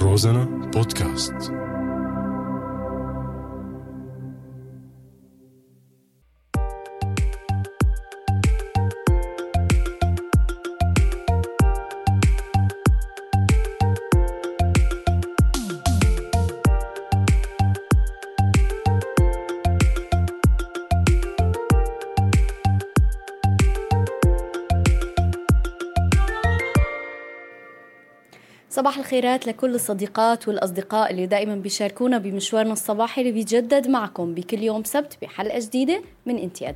Розана подкаст. الخيرات لكل الصديقات والأصدقاء اللي دائما بيشاركونا بمشوارنا الصباحي اللي بيجدد معكم بكل يوم سبت بحلقة جديدة من انتي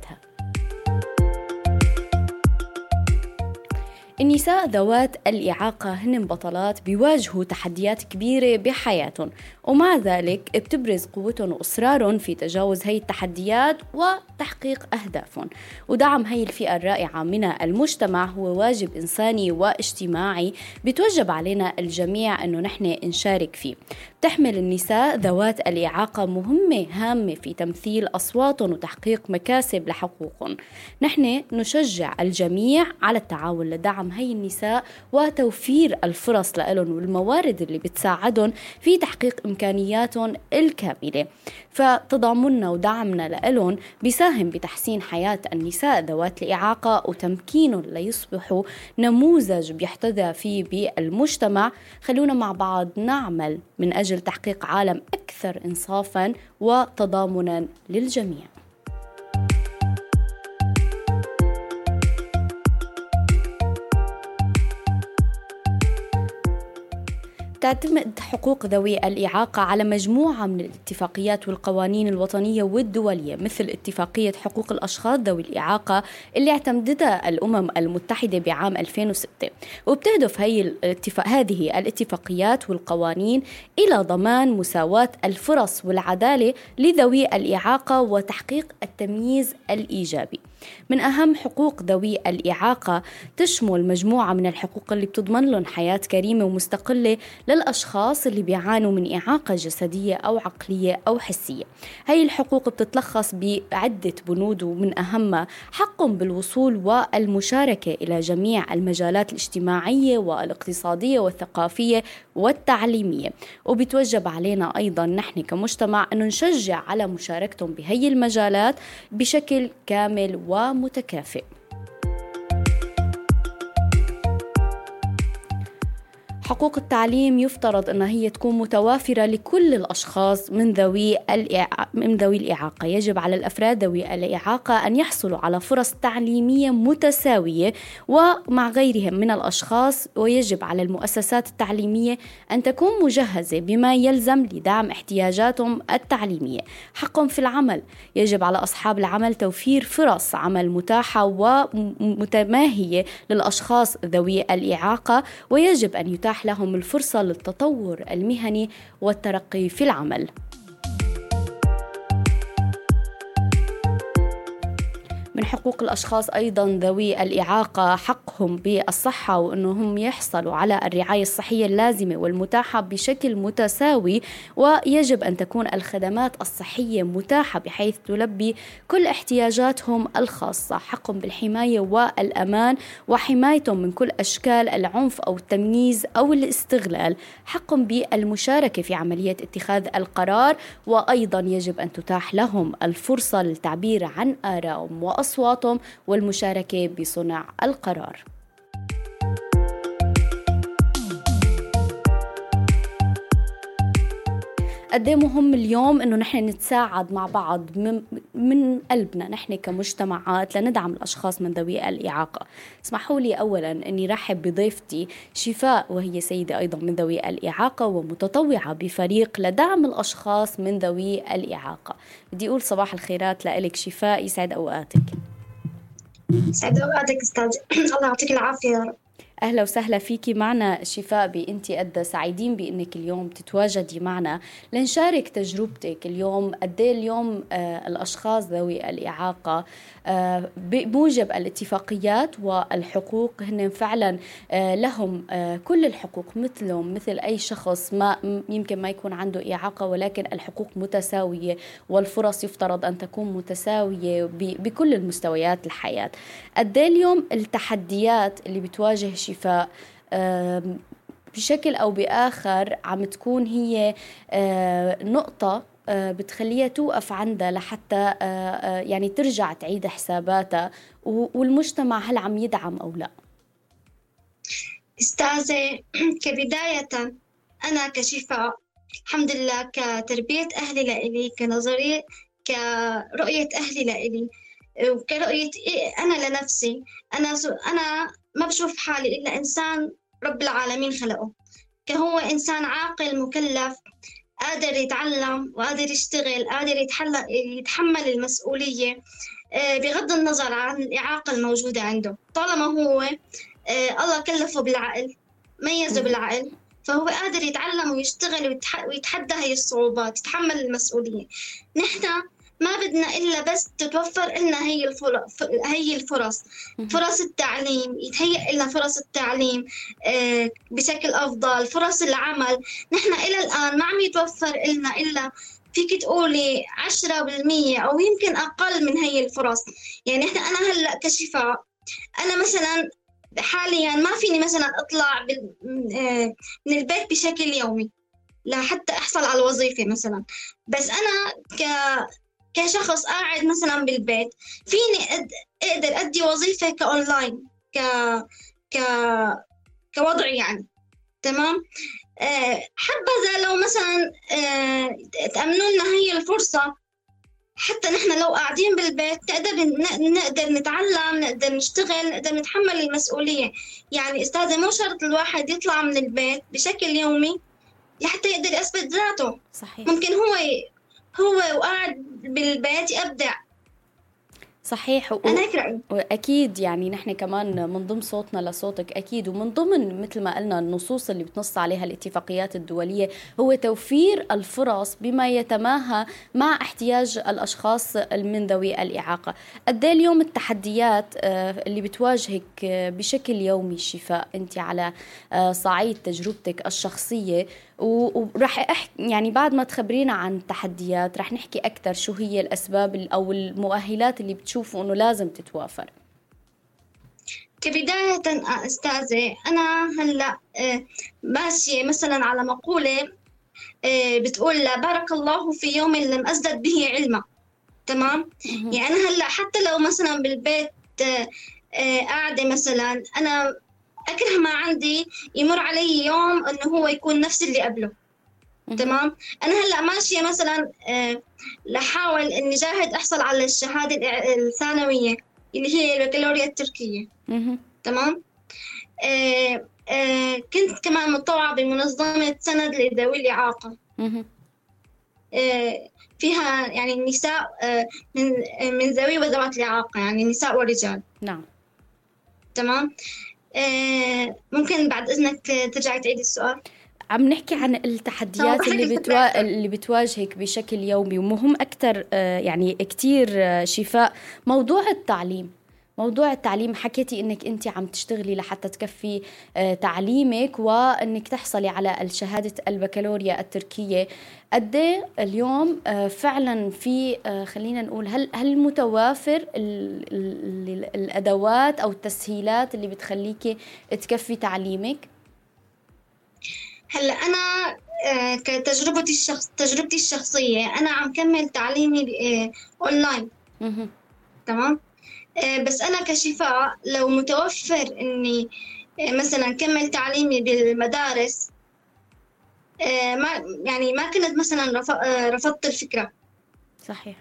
النساء ذوات الإعاقة هن بطلات بيواجهوا تحديات كبيرة بحياتهم ومع ذلك بتبرز قوتهم وإصرارهم في تجاوز هي التحديات وتحقيق أهدافهم. ودعم هي الفئة الرائعة من المجتمع هو واجب إنساني واجتماعي بتوجب علينا الجميع أنه نحن نشارك فيه. تحمل النساء ذوات الإعاقة مهمة هامة في تمثيل أصواتهم وتحقيق مكاسب لحقوقهم نحن نشجع الجميع على التعاون لدعم هي النساء وتوفير الفرص لهم والموارد اللي بتساعدهم في تحقيق إمكانياتهم الكاملة. فتضامننا ودعمنا لهم بيساهم بتحسين حياة النساء ذوات الإعاقة وتمكينهم ليصبحوا نموذج بيحتذى فيه بالمجتمع. خلونا مع بعض نعمل من أجل تحقيق عالم أكثر إنصافا وتضامنا للجميع. تعتمد حقوق ذوي الإعاقة على مجموعة من الاتفاقيات والقوانين الوطنية والدولية مثل اتفاقية حقوق الأشخاص ذوي الإعاقة اللي اعتمدتها الأمم المتحدة بعام 2006 وبتهدف هي الاتفاق هذه الاتفاقيات والقوانين إلى ضمان مساواة الفرص والعدالة لذوي الإعاقة وتحقيق التمييز الإيجابي. من أهم حقوق ذوي الإعاقة. تشمل مجموعة من الحقوق اللي بتضمن لهم حياة كريمة ومستقلة للأشخاص اللي بيعانوا من إعاقة جسدية أو عقلية أو حسية. هاي الحقوق بتتلخص بعدة بنود ومن أهمها حقهم بالوصول والمشاركة إلى جميع المجالات الاجتماعية والاقتصادية والثقافية والتعليمية. وبتوجب علينا أيضا نحن كمجتمع أن نشجع على مشاركتهم بهي المجالات بشكل كامل ومتكافئ. حقوق التعليم يفترض أنها هي تكون متوافرة لكل الأشخاص من ذوي من ذوي الإعاقة. يجب على الأفراد ذوي الإعاقة أن يحصلوا على فرص تعليمية متساوية ومع غيرهم من الأشخاص ويجب على المؤسسات التعليمية أن تكون مجهزة بما يلزم لدعم احتياجاتهم التعليمية. حقهم في العمل. يجب على أصحاب العمل توفير فرص عمل متاحة ومتماهية للأشخاص ذوي الإعاقة ويجب أن يتاح لهم الفرصة للتطور المهني والترقي في العمل. من حقوق الأشخاص أيضا ذوي الإعاقة حقهم بالصحة وأنهم يحصلوا على الرعاية الصحية اللازمة والمتاحة بشكل متساوي ويجب أن تكون الخدمات الصحية متاحة بحيث تلبي كل احتياجاتهم الخاصة. حقهم بالحماية والأمان وحمايتهم من كل أشكال العنف أو التمييز أو الاستغلال. حقهم بالمشاركة في عملية اتخاذ القرار وأيضا يجب أن تتاح لهم الفرصة للتعبير عن آرائهم وأصواتهم أصواتهم والمشاركة بصنع القرار. قد إيه مهم اليوم إنه نحن نتساعد مع بعض من, من قلبنا نحن كمجتمعات لندعم الأشخاص من ذوي الإعاقة. اسمحوا لي اولا إني رحب بضيفتي شفاء وهي سيدة أيضا من ذوي الإعاقة ومتطوعة بفريق لدعم الأشخاص من ذوي الإعاقة. بدي أقول صباح الخيرات لك شفاء يسعد أوقاتك. يسعد أوقاتك أستاذ. الله يعطيك العافية. يا رب أهلا وسهلا فيكي معنا شفاء بإنتي قد سعيدين بإنك اليوم تتواجدي معنا. لنشارك تجربتك اليوم قد اليوم آه الأشخاص ذوي الإعاقة آه بموجب الاتفاقيات والحقوق هن فعلا آه لهم آه كل الحقوق مثلهم مثل أي شخص ما يمكن ما يكون عنده إعاقة ولكن الحقوق متساوية والفرص يفترض أن تكون متساوية بكل المستويات الحياة. قد اليوم التحديات اللي بتواجه بشكل أو بآخر عم تكون هي آه، نقطة آه، بتخليها توقف عندها لحتى يعني ترجع تعيد حساباتها. والمجتمع هل عم يدعم أو لا؟ أستاذة كبداية أنا كشفاء الحمد لله كتربية أهلي لإلي كنظرية كرؤية أهلي لإلي وكرؤية إيه أنا لنفسي. أنا أنا ما بشوف حالي إلا إنسان رب العالمين خلقه. كهو إنسان عاقل مكلف قادر يتعلم وقادر يشتغل قادر يتحمل المسؤولية آه، بغض النظر عن الإعاقة الموجودة عنده. طالما هو آه، الله كلفه بالعقل ميزه بالعقل فهو قادر يتعلم ويشتغل ويتحدى هي الصعوبات يتحمل المسؤولية. نحن ما بدنا إلا بس تتوفر لنا هي الفرص هي الفرص. فرص التعليم يتهيأ لنا فرص التعليم آه، بشكل أفضل. فرص العمل. نحن إلى الآن ما عم يتوفر لنا إلا فيك تقولي عشرة بالمية أو يمكن أقل من هي الفرص. يعني إحنا أنا هلأ كشفاء أنا مثلا حاليا ما فيني مثلا أطلع آه، من البيت بشكل يومي. لحتى أحصل على الوظيفة مثلا. بس أنا ك كشخص قاعد مثلا بالبيت فيني. أقدر أدي وظيفة كأونلاين ك ك كوضعي يعني تمام؟ أه حبذا لو مثلا أه تأمنوا لنا هي الفرصة حتى نحن لو قاعدين بالبيت نقدر نقدر نتعلم نقدر نشتغل نقدر نتحمل المسؤولية. يعني أستاذة مو شرط الواحد يطلع من البيت بشكل يومي لحتى يقدر يثبت ذاته. صحيح. ممكن هو هو وقاعد بالبيت يبدع. صحيح و... أنا وأكيد يعني نحن كمان من ضمن صوتنا لصوتك أكيد ومن ضمن مثل ما قلنا النصوص اللي بتنص عليها الاتفاقيات الدولية هو توفير الفرص بما يتماهى مع احتياج الأشخاص من ذوي الإعاقة. قد إيه اليوم التحديات آه، اللي بتواجهك آه، بشكل يومي شفاء أنت على آه، صعيد تجربتك الشخصية وراح أحكي يعني بعد ما تخبرينا عن التحديات راح نحكي أكثر شو هي الأسباب أو المؤهلات اللي بتشوفوا إنه لازم تتوافر. كبداية أستاذة أنا هلأ آه، ماشية مثلا على مقولة آه، بتقول بارك الله في يوم لم أزدد به علما. تمام؟ يعني أنا هلأ حتى لو مثلا بالبيت آه، قاعدة مثلا أنا أكره ما عندي يمر علي يوم إنه هو يكون نفس اللي قبله. تمام؟ أنا هلأ ماشية مثلا آه، لحاول إني جاهد أحصل على الشهادة الثانوية اللي هي البكالوريا التركية. تمام؟ آه، آه، كنت كمان متطوعة بمنظمة سند لذوي الإعاقة. فيها يعني النساء من من ذوي وذوات الإعاقة يعني نساء ورجال. نعم. تمام؟ ممكن بعد إذنك ترجعي تعيدي السؤال. عم نحكي عن التحديات اللي بتوا... اللي بتواجهك بشكل يومي ومهم أكثر آه، يعني كثير آه، شفاء. موضوع التعليم. موضوع التعليم حكيتي إنك انت عم تشتغلي لحتى تكفي تعليمك وإنك تحصلي على شهاده البكالوريا التركية. قد إيه اليوم آه، فعلا في آه، خلينا نقول هل هل متوافر الأدوات أو التسهيلات اللي بتخليكي تكفي تعليمك؟ هلأ أنا آه، كتجربتي الشخص تجربتي الشخصية أنا عم كمل تعليمي اونلاين تمام؟ بس أنا كشفاء لو متوفر إني مثلا كمل تعليمي بالمدارس آه، ما يعني ما كنت مثلا آه، رفضت الفكرة. صحيح.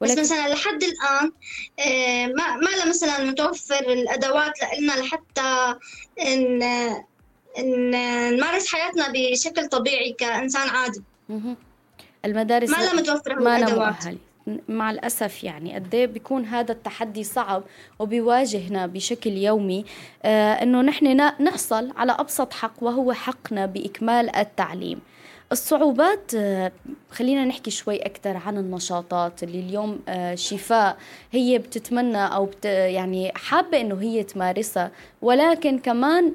ولكن... بس مثلا لحد الآن آه، ما ما مثلا متوفر الأدوات لنا لحتى إن إن نمارس حياتنا بشكل طبيعي كإنسان عادي. المدارس ما لها متوفرة ما الأدوات. مع الأسف يعني قد إيه بيكون هذا التحدي صعب وبيواجهنا بشكل يومي. آه إنه نحن نحصل على أبسط حق وهو حقنا بإكمال التعليم. الصعوبات آه، خلينا نحكي شوي أكثر عن النشاطات اللي اليوم آه، شفاء هي بتتمنى أو بت يعني حابة إنه هي تمارسها. ولكن كمان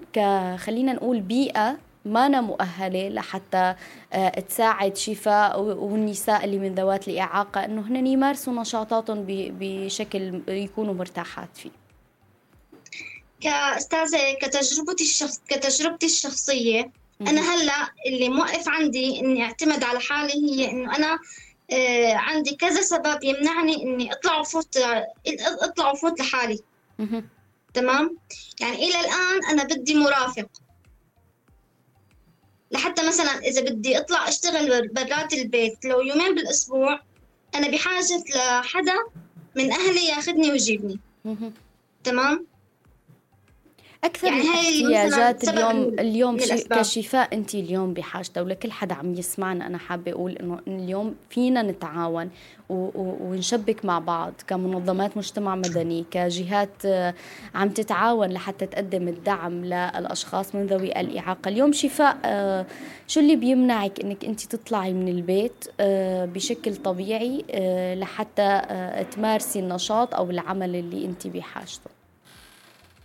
خلينا نقول بيئة ما أنا مؤهلة لحتى آه، تساعد شفاء والنساء اللي من ذوات الإعاقة أنه هن يمارسوا نشاطاتهم بشكل يكونوا مرتاحات فيه. كأستاذة كتجربتي الشخص كتجربتي الشخصية أنا هلأ اللي موقف عندي إني أعتمد على حالي هي إنه أنا آه عندي كذا سبب يمنعني إني أطلع وفوت أطلع وفوت لحالي. تمام؟ يعني إلى الآن أنا بدي مرافق. لحتى مثلا إذا بدي أطلع أشتغل برات البيت لو يومين بالأسبوع أنا بحاجة لحدا من أهلي ياخذني ويجيبني. تمام؟ أكثر يعني الاحتياجات اليوم اليوم كشفاء انت اليوم بحاجته ولكل حدا عم يسمعنا أنا حابة أقول إنه اليوم فينا نتعاون ونشبك مع بعض كمنظمات مجتمع مدني كجهات آه، عم تتعاون لحتى تقدم الدعم للأشخاص من ذوي الإعاقة. اليوم شفاء آه، شو اللي بيمنعك إنك انت تطلعي من البيت آه، بشكل طبيعي لحتى تمارسي النشاط أو العمل اللي انت بحاجته؟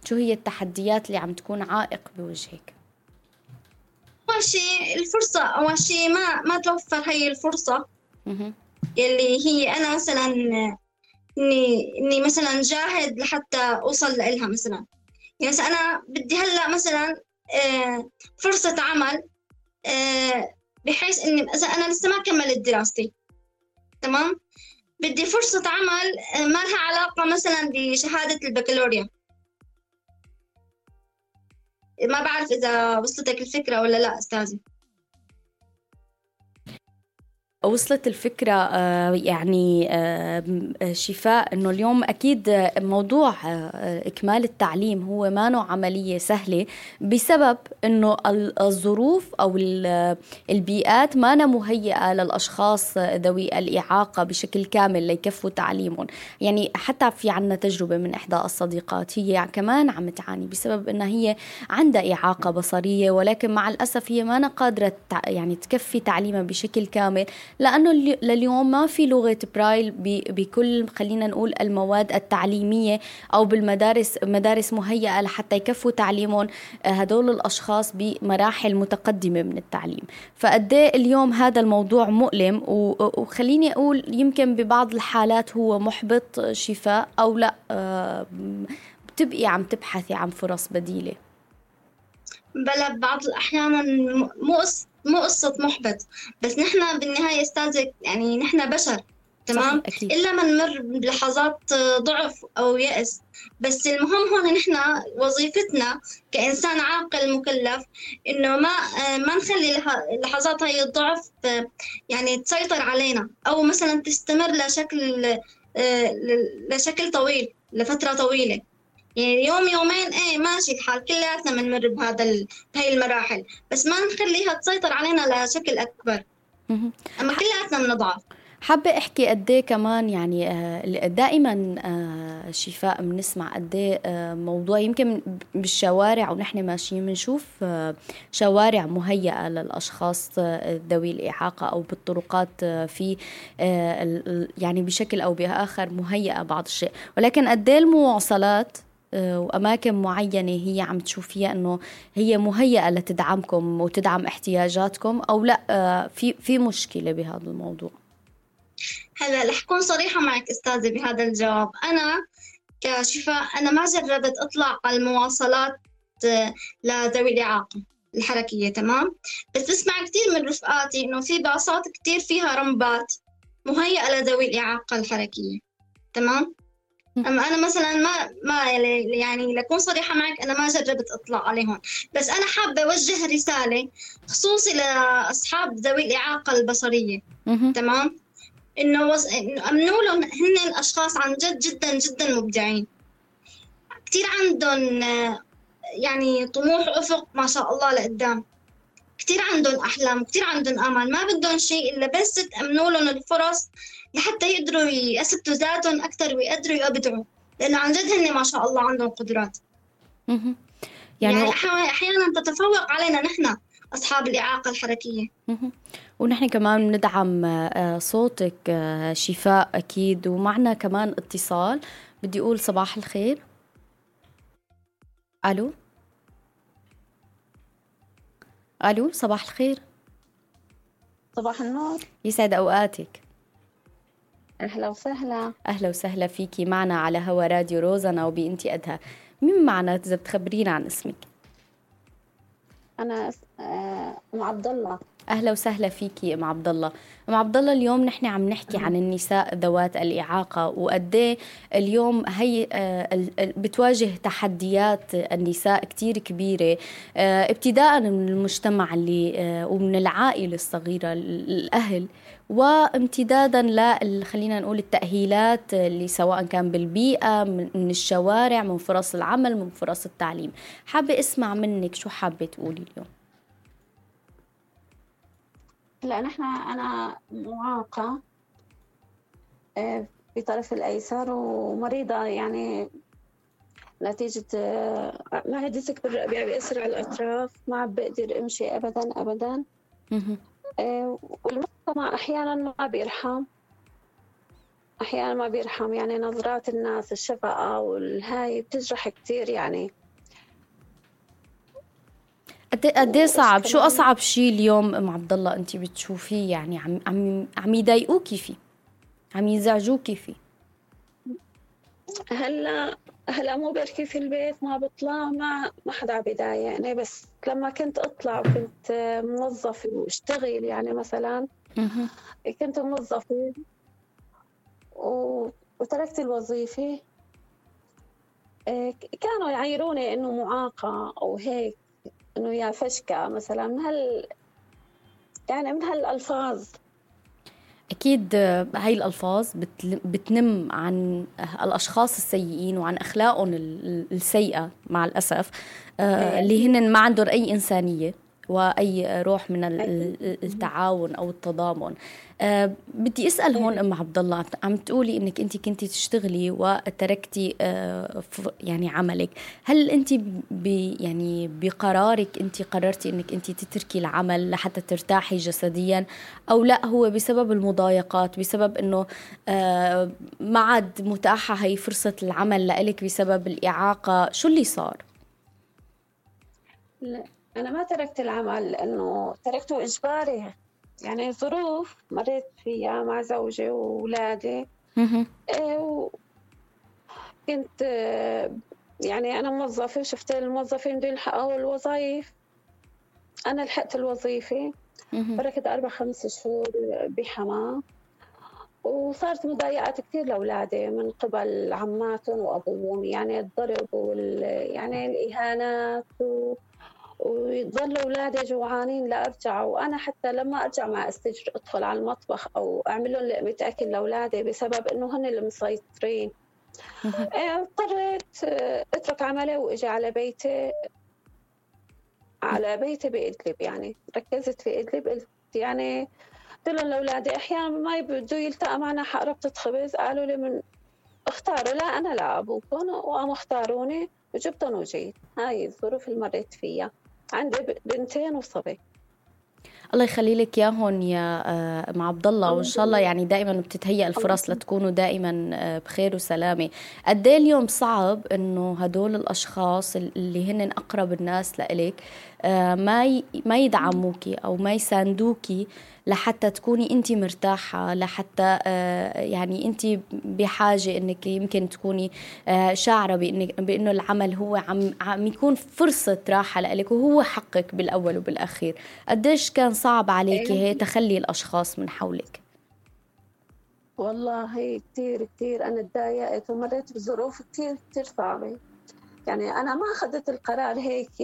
شو هي التحديات اللي عم تكون عائق بوجهك؟ أول شيء الفرصة أول شيء ما ما توفر هي الفرصة. يلي هي أنا مثلا إني إني مثلا جاهد لحتى أوصل لإلها مثلا. يعني مثلا أنا بدي هلأ مثلا آه، فرصة عمل آه، بحيث إني مثلا أنا لسه ما كملت دراستي. تمام؟ بدي فرصة عمل آه، ما لها علاقة مثلا بشهادة البكالوريا. ما بعرف إذا وصلتك الفكرة ولا لا أستاذي. وصلت الفكرة آه، يعني آه، شفاء أنه اليوم أكيد موضوع آه، إكمال التعليم هو ما نوع عملية سهلة بسبب أنه الظروف أو البيئات ما مهيئة للأشخاص ذوي الإعاقة بشكل كامل ليكفوا تعليمهم. يعني حتى في عنا تجربة من إحدى الصديقات هي كمان عم تعاني بسبب أنها هي عندها إعاقة بصرية ولكن مع الأسف هي ما قادرة يعني تكفي تعليمها بشكل كامل. لأنه لليوم ما في لغة برايل بكل خلينا نقول المواد التعليمية أو بالمدارس مدارس مهيئة لحتى يكفوا تعليمهم آه، هدول الأشخاص بمراحل متقدمة من التعليم. فقد إيه اليوم هذا الموضوع مؤلم وخليني أقول يمكن ببعض الحالات هو محبط شفاء أو لا آه، بتبقي عم تبحثي عن فرص بديلة. بلا بعض الأحيان مو مو قصة محبط بس نحن بالنهاية استاذك يعني نحن بشر تمام؟ أكيد. إلا ما نمر بلحظات ضعف أو يأس. بس المهم هون نحن وظيفتنا كإنسان عاقل مكلف إنه ما ما نخلي لحظات هاي الضعف يعني تسيطر علينا أو مثلا تستمر لشكل لشكل طويل لفترة طويلة. يعني يوم يومين إيه ماشي الحال كلياتنا بنمر بهذا ال... بهي المراحل بس ما نخليها تسيطر علينا لشكل أكبر. أما كلياتنا بنضعف حابة أحكي قد إيه كمان يعني آه، دائما آه، شفاء بنسمع قد إيه آه، موضوع يمكن بالشوارع ونحن ماشيين بنشوف شوارع مهيئة للأشخاص ذوي الإعاقة أو بالطرقات في يعني بشكل أو بآخر مهيئة بعض الشيء. ولكن قد إيه المواصلات وأماكن معينة هي عم تشوفيها إنه هي مهيئة لتدعمكم وتدعم احتياجاتكم أو لأ آه، في في مشكلة بهذا الموضوع. هلا رح أكون صريحة معك أستاذة بهذا الجواب. أنا كشفاء أنا ما جربت اطلع على المواصلات آه، لذوي الإعاقة الحركية تمام؟ بس بسمع كثير من رفقاتي إنه في باصات كثير فيها رمبات مهيئة لذوي الإعاقة الحركية تمام؟ أما أنا مثلا ما ما يعني لأكون صريحة معك أنا ما جربت أطلع عليهم بس أنا حابة أوجه رسالة خصوصي لأصحاب ذوي الإعاقة البصرية. تمام؟ إنه وز... إنه أمنوا لهم هن الأشخاص عن جد جدا جدا مبدعين. كثير عندهم يعني طموح أفق ما شاء الله لقدام. كثير عندهم أحلام كثير عندهم أمل ما بدهم شيء إلا بس تأمنوا لهم الفرص لحتى يقدروا يثبتوا ذاتهم أكثر ويقدروا يبدعوا لأنه عن جد هن ما شاء الله عندهم قدرات. يعني, يعني أحيانا تتفوق علينا نحن أصحاب الإعاقة الحركية. ونحن كمان بندعم آه، صوتك آه، شفاء أكيد ومعنا كمان اتصال. بدي أقول صباح الخير. ألو؟ ألو صباح الخير. صباح النور. يسعد أوقاتك. أهلا وسهلا. أهلا وسهلا فيكي معنا على هوا راديو روزنا وبإنتي أدها مين معنا إذا بتخبرينا عن اسمك؟ أنا أم عبد الله. أهلا وسهلا فيكي أم عبد الله أم عبد الله اليوم نحن عم نحكي عن النساء ذوات الإعاقة وقد إيه اليوم هي آه، بتواجه تحديات النساء كثير كبيرة آه، ابتداء من المجتمع اللي آه، ومن العائلة الصغيرة الأهل وامتدادا ل خلينا نقول التأهيلات اللي سواء كان بالبيئة من الشوارع من فرص العمل من فرص التعليم. حابة أسمع منك شو حابة تقولي اليوم؟ هلا نحن أنا معاقة آه، في طرف الأيسر ومريضة يعني نتيجة آه، الرئبة بيأثر على الأطراف ما بقدر أمشي أبدا أبدا. آه، والمجتمع أحيانا ما بيرحم. أحيانا ما بيرحم يعني نظرات الناس الشفقة والهاي بتجرح كتير يعني. قد قد إيه صعب؟ شو أصعب شيء اليوم أم عبد الله انت بتشوفيه؟ يعني عم عم عم يضايقوكي فيه عم يزعجوكي فيه هلا هلا مو بركي في البيت ما بطلع ما ما حدا عم يضايقني بس لما كنت أطلع وكنت موظفه واشتغل يعني مثلا كنت موظفه و... وتركت الوظيفة. إيه، كانوا يعيروني إنه معاقة أو هيك. إنه يا فشكة مثلا من هال يعني من هالألفاظ. أكيد هاي الألفاظ بتنم عن الأشخاص السيئين وعن أخلاقهم السيئة مع الأسف آه، اللي هن ما عندهم أي إنسانية. وأي روح من التعاون أو التضامن. أه بدي أسأل هون أم عبد الله عم تقولي إنك أنت كنتي تشتغلي وتركتي أه يعني عملك. هل أنت يعني بقرارك أنت قررتي إنك أنت تتركي العمل لحتى ترتاحي جسديا؟ أو لا هو بسبب المضايقات بسبب إنه أه ما عاد متاحة هي فرصة العمل لإلك بسبب الإعاقة؟ شو اللي صار؟ لا. أنا ما تركت العمل لأنه تركته إجباري. يعني ظروف مريت فيها مع زوجي وأولادي إيه كنت يعني أنا موظفة شفت الموظفين بدهم يلحقوا الوظائف أنا لحقت الوظيفة. بركت أربع خمس شهور بحماة وصارت مضايقات كثير لأولادي من قبل عماتهم وأبوهم. يعني الضرب وال يعني الإهانات و... ويضل أولادي جوعانين لأرجع وأنا حتى لما أرجع ما أستجر أدخل على المطبخ أو أعمل لهم لقمة أكل لأولادي بسبب إنه هن اللي مسيطرين. إيه، اضطريت آه، أترك عملي وأجي على بيتي. على بيتي بإدلب يعني. ركزت في إدلب قلت يعني قلت لهم لأولادي أحيانا ما يبدوا يلتقى معنا حق ربطة خبز قالوا لي من اختاروا لا أنا لا أبوكم وقاموا اختاروني وجبتهم وجيت. هاي الظروف اللي مريت فيها. عندي بنتين وصبي. الله يخلي لك اياهم يا آه، ام عبد الله. وإن شاء الله يعني دائما بتتهيأ الفرص لتكونوا دائما آه، بخير وسلامة. قد إيه اليوم صعب إنه هدول الأشخاص اللي هن أقرب الناس لإلك آه، ما ما يدعموكي أو ما يساندوكي لحتى تكوني انت مرتاحة لحتى آه، يعني انت بحاجة إنك يمكن تكوني آه، شاعرة بإنك بإنه العمل هو عم عم يكون فرصة راحة لك وهو حقك بالأول وبالأخير. قديش كان صعب عليكي هي تخلي الأشخاص من حولك. والله كثير كثير أنا تضايقت ومريت بظروف كثير كثير صعبة. يعني أنا ما أخذت القرار هيك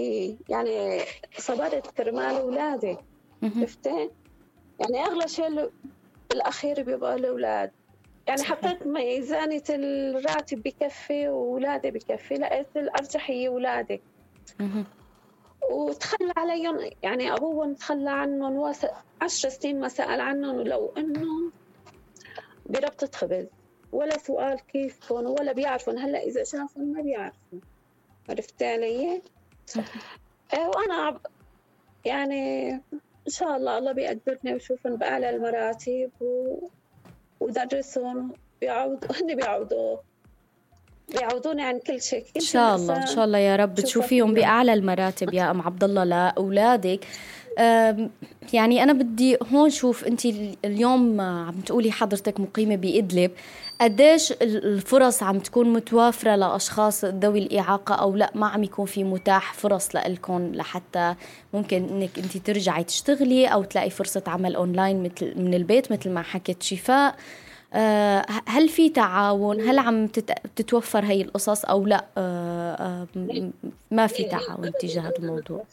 يعني صبرت كرمال أولادي. عرفتي؟ يعني أغلى شيء بالأخير بيبقى الأولاد. يعني حطيت ميزانية الراتب بكفي وولادي بكفي لقيت الأرجح هي ولادي وتخلى عليهم. يعني أبوهم تخلى عنهم وس... عشر سنين ما سأل عنهم ولو إنهم بربطة خبز ولا سؤال كيفهم ولا بيعرفون. هلأ إذا شافهم ما بيعرفوا عرفت علي؟ إيه، وأنا يعني إن شاء الله الله بيقدرني وشوفهم بأعلى المراتب و... ودرسهم بيعود هن بيعودوا بيعودوني عن كل شيء. إن شاء الله إن شاء الله يا رب. تشوفيهم بأعلى المراتب يا أم عبد الله لأولادك. يعني أنا بدي هون شوف أنت اليوم عم تقولي حضرتك مقيمة بإدلب. قديش الفرص عم تكون متوافرة لأشخاص ذوي الإعاقة أو لأ؟ ما عم يكون في متاح فرص لإلكم لحتى ممكن إنك أنت ترجعي تشتغلي أو تلاقي فرصة عمل أونلاين مثل من البيت مثل ما حكت شفاء. هل في تعاون؟ هل عم تتوفر هي القصص أو لا؟ آه، ما في تعاون تجاه هذا الموضوع.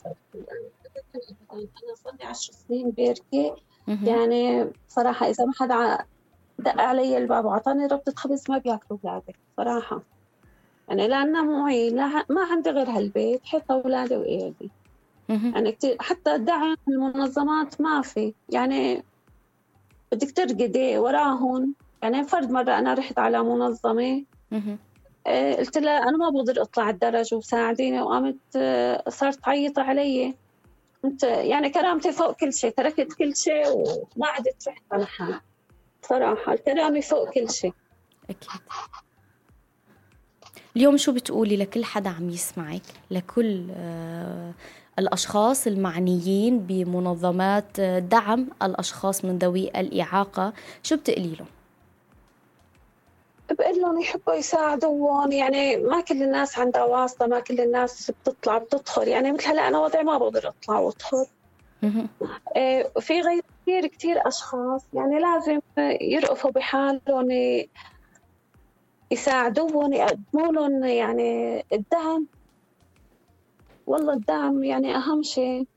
أنا صار لي 10 سنين بيركي يعني صراحة إذا ما حدا دق علي الباب وعطاني ربطة خبز ما بياكلوا أولادي صراحة. يعني لأنه معي لا ما عندي غير هالبيت حتى أولادي وإيدي يعني كتير حتى دعم المنظمات ما في. يعني بدك ترقدي وراهم يعني فرد مرة أنا رحت على منظمة آه، قلت لها أنا ما بقدر أطلع الدرج وساعديني وقامت آه، صارت تعيط علي. كنت يعني كرامتي فوق كل شيء تركت كل شيء وما عدت رحت على حالي صراحة الكلام فوق كل شيء. أكيد. اليوم شو بتقولي لكل حدا عم يسمعك؟ لكل آه الأشخاص المعنيين بمنظمات دعم الأشخاص من ذوي الإعاقة. شو بتقولي لهم؟ بقول لهم يحبوا يساعدون. يعني ما كل الناس عندها واسطة ما كل الناس بتطلع بتدخل. يعني مثل هلا أنا وضعي ما بقدر أطلع وأدخل. آه، في غير كثير كثير أشخاص يعني لازم يرقفوا بحالهم يساعدوهم يقدموا لهم يعني الدعم. والله الدعم يعني أهم شيء.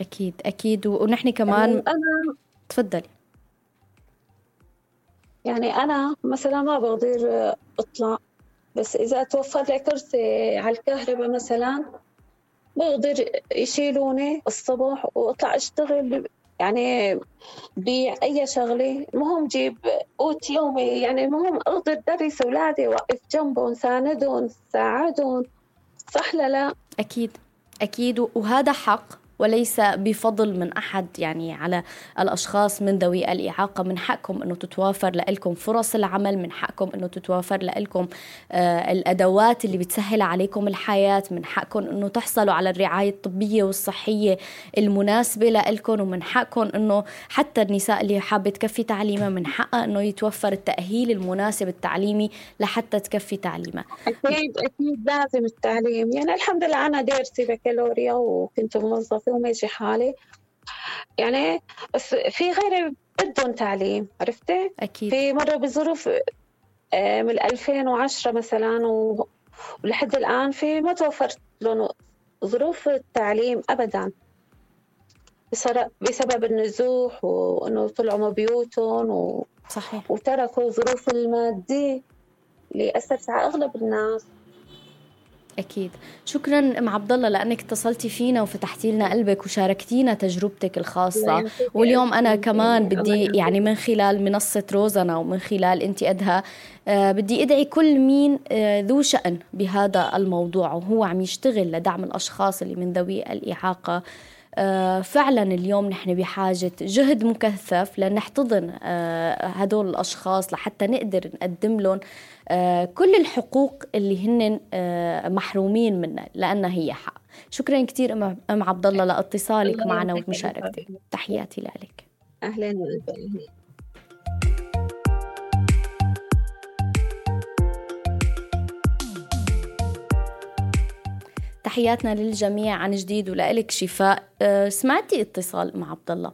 أكيد أكيد. ونحن كمان يعني أنا تفضلي. يعني أنا مثلا ما بقدر أطلع بس إذا توفر لي كرسي على الكهرباء مثلا بقدر يشيلوني الصبح وأطلع أشتغل يعني بأي شغلة. المهم جيب قوت يومي يعني المهم أقدر درس أولادي وقف جنبهم ساندهم ساعدهم صح لا لا؟ أكيد أكيد وهذا حق. وليس بفضل من أحد يعني على الأشخاص من ذوي الإعاقة. من حقكم أنه تتوافر لكم فرص العمل من حقكم أنه تتوافر لكم آه الأدوات اللي بتسهل عليكم الحياة. من حقكم أنه تحصلوا على الرعاية الطبية والصحية المناسبة لكم ومن حقكم أنه حتى النساء اللي حابة تكفي تعليمها من حقها أنه يتوفر التأهيل المناسب التعليمي لحتى تكفي تعليمها. أكيد أكيد لازم التعليم. يعني الحمد لله أنا ديرتي بكالوريا وكنت موظفة وما وماشي حالي. يعني بس في غيري بدهم تعليم عرفتي؟ أكيد. في مرة بظروف آه، من 2010 مثلا ولحد الآن في ما توفرت لهم ظروف التعليم أبدا. بسبب النزوح وإنه طلعوا من بيوتهم و... صحيح. وتركوا الظروف الماديه اللي اثرت على أغلب الناس. أكيد. شكرا أم عبد الله لأنك اتصلتي فينا وفتحتي لنا قلبك وشاركتينا تجربتك الخاصة. واليوم أنا كمان بدي يعني من خلال منصة روزنا ومن خلال انت أدها آه بدي أدعي كل مين آه ذو شأن بهذا الموضوع وهو عم يشتغل لدعم الأشخاص اللي من ذوي الإعاقة. آه، فعلا اليوم نحن بحاجة جهد مكثف لنحتضن هدول الأشخاص لحتى نقدر نقدم لهم كل الحقوق اللي هن محرومين منها لأنها هي حق. شكرا كثير أم عبد الله لإتصالك معنا ومشاركتك. تحياتي لك. أهلا وسهلا. تحياتنا للجميع عن جديد ولك شفاء. أه، سمعتي اتصال مع عبد الله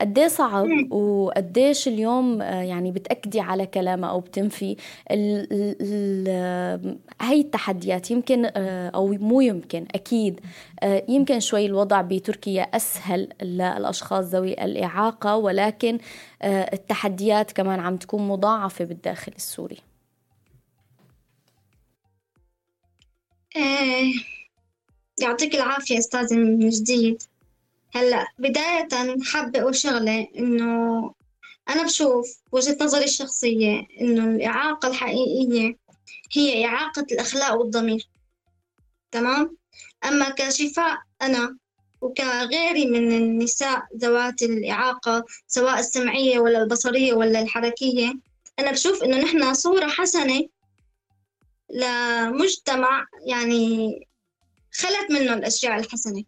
قديه صعب وقديش اليوم أه، يعني بتأكدي على كلامه أو بتنفي ال ال هاي التحديات. يمكن أو مو يمكن أكيد. يمكن شوي الوضع بتركيا أسهل للأشخاص ذوي الإعاقة ولكن التحديات كمان عم تكون مضاعفة بالداخل السوري. يعطيك العافية أستاذة من جديد. هلا بداية حابة أقول شغلة إنه أنا بشوف وجهة نظري الشخصية إنه الإعاقة الحقيقية هي إعاقة الأخلاق والضمير تمام؟ أما كشفاء أنا وكغيري من النساء ذوات الإعاقة سواء السمعية ولا البصرية ولا الحركية أنا بشوف إنه نحن صورة حسنة لمجتمع يعني خلت منه الأشياء الحسنة.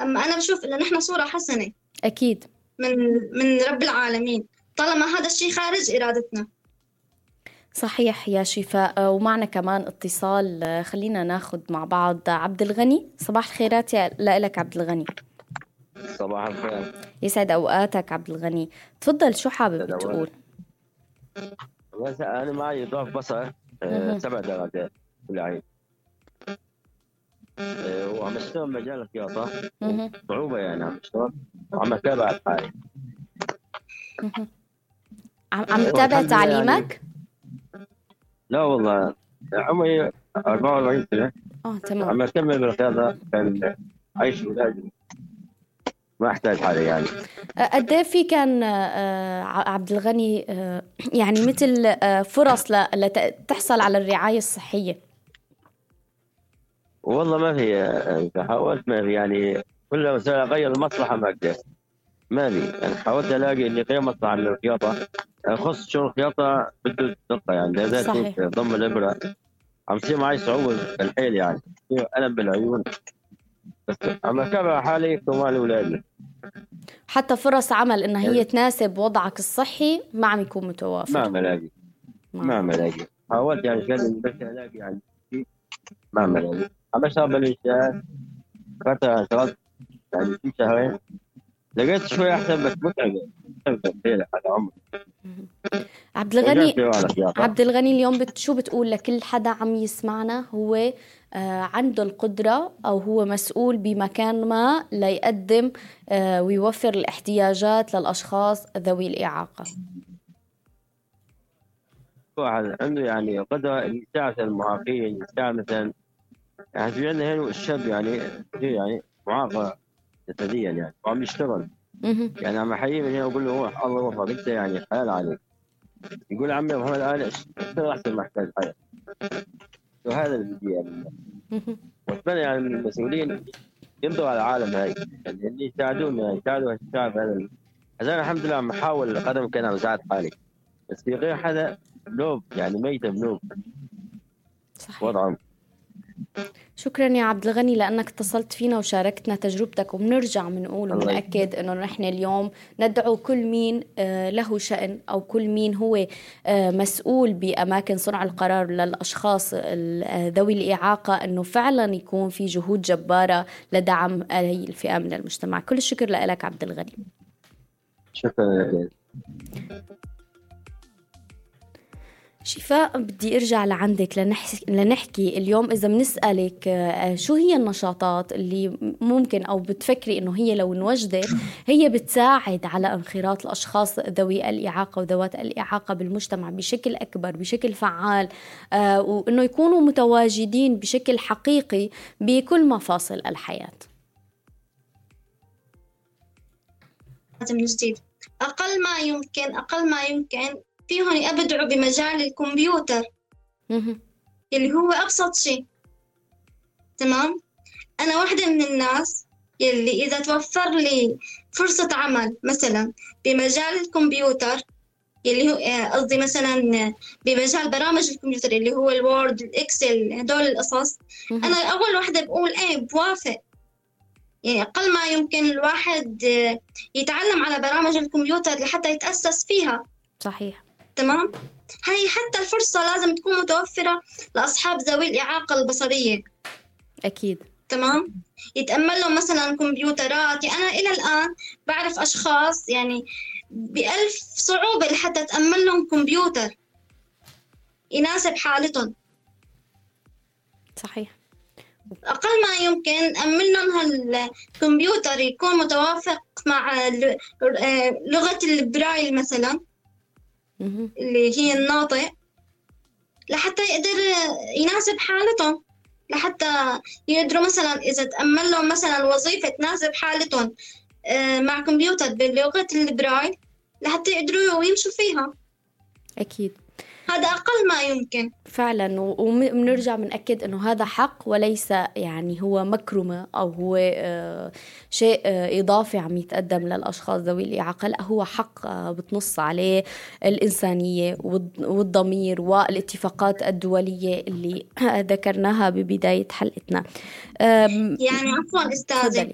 أما أنا بشوف إنه نحن صورة حسنة أكيد. من من رب العالمين. طالما هذا الشيء خارج إرادتنا. صحيح يا شفاء. ومعنا كمان اتصال. خلينا ناخذ مع بعض عبد الغني. صباح الخيرات يا لك عبد الغني. صباح الخير. يسعد أوقاتك عبد الغني. تفضل شو حابب تقول؟ أنا معي ضعف بصر. آه، سبع درجات بالعين آه، وعم اشتغل مجال الخياطه صعوبة يعني عم اشتغل وعم أتابع الحالي عم عم تتابع تعليمك؟ يعني. لا والله. عمري 44 سنة. آه تمام. عم أكمل بالخياطه كان عيش ولادي ما أحتاج حدا يعني. قد إيه في كان آه، عبد الغني آه، يعني مثل آه، فرص لتحصل على الرعاية الصحية؟ والله ما في حاولت ما في يعني كل ما أغير المصلحة ما أقدر. ما في يعني حاولت ألاقي إني غير مصلحة للخياطه خص شغل الخياطة بده دقة يعني لازم ضم الإبرة. عم تصير معي صعوبة بالحيل يعني. الم بالعيون. بس عم اتابع حالي كمان اولادي حتى فرص عمل إنها هي يعني تناسب وضعك الصحي ما عم يكون متوافر. ما عم ألاقي. ما عم ألاقي. حاولت يعني كان بس ألاقي يعني. ما عم الاقي عم اشتغل بالانشاء فتره اشتغلت يعني في شهرين لقيت شوي احسن بس متعبه متعبه على عمري عبد الغني عبد الغني اليوم بت شو بتقول لكل حدا عم يسمعنا هو آه عنده القدرة أو هو مسؤول بمكان ما ليقدم آه ويوفر الاحتياجات للأشخاص ذوي الإعاقة. واحد عنده يعني قدرة يساعد المعاقين يساعد مثلا يعني في عندنا هنا الشاب يعني يعني معاق جسديا يعني وعم يشتغل. يعني عم احييه من هنا واقول له روح الله يوفقك انت يعني حلال عليك. يقول عمي محمد أنا اشتغل احسن ما احتاج حياه وهذا اللي بدي يعني وأتمنى يعني من المسؤولين يرضوا على العالم هاي. يعني يساعدونا يساعدوا الشعب هذا. أنا الحمد لله عم احاول قدر كان عم أساعد حالي. بس في غير حدا بنوب يعني ميتة بنوب. صحيح. وضعهم. شكرا يا عبد الغني لأنك اتصلت فينا وشاركتنا تجربتك وبنرجع بنقول وبنأكد إنه نحن اليوم ندعو كل مين آه، له شأن أو كل مين هو آه، مسؤول بأماكن صنع القرار للأشخاص ذوي الإعاقة إنه فعلا يكون في جهود جبارة لدعم هذه الفئة من المجتمع. كل الشكر لك عبد الغني. شكرا شفاء بدي أرجع لعندك لنحكي, اليوم إذا بنسألك آه، شو هي النشاطات اللي ممكن أو بتفكري إنه هي لو انوجدت هي بتساعد على انخراط الأشخاص ذوي الإعاقة وذوات الإعاقة بالمجتمع بشكل أكبر بشكل فعال آه، وإنه يكونوا متواجدين بشكل حقيقي بكل مفاصل الحياة. جديد. أقل ما يمكن أقل ما يمكن فيهم يبدعوا بمجال الكمبيوتر اللي هو أبسط شيء. تمام؟ أنا واحدة من الناس يلي إذا توفر لي فرصة عمل مثلا بمجال الكمبيوتر اللي هو آه، قصدي مثلا بمجال برامج الكمبيوتر اللي هو الوورد الإكسل هدول القصص أنا أول واحدة بقول إيه بوافق. يعني أقل ما يمكن الواحد آه، يتعلم على برامج الكمبيوتر لحتى يتأسس فيها. صحيح. تمام؟ هاي حتى الفرصة لازم تكون متوفرة لأصحاب ذوي الإعاقة البصرية. أكيد. تمام؟ يتأمل لهم مثلا كمبيوترات. يعني أنا إلى الآن بعرف أشخاص يعني بألف صعوبة لحتى أتأمل لهم كمبيوتر يناسب حالتهم. صحيح. أقل ما يمكن أمن لهم هالكمبيوتر يكون متوافق مع آه، لغة البرايل مثلا. اللي هي الناطق لحتى يقدر يناسب حالتهم لحتى يقدروا مثلا إذا تأمل لهم مثلا وظيفة تناسب حالتهم آه، مع كمبيوتر بلغة البرايل لحتى يقدروا يمشوا فيها. أكيد. هذا أقل ما يمكن. فعلا وبنرجع بنأكد أنه هذا حق وليس يعني هو مكرمة أو هو آه، شيء آه، إضافي عم يتقدم للأشخاص ذوي الإعاقة. لا هو حق آه، بتنص عليه الإنسانية والضمير والاتفاقات الدولية اللي ذكرناها ببداية حلقتنا. يعني عفوا أستاذة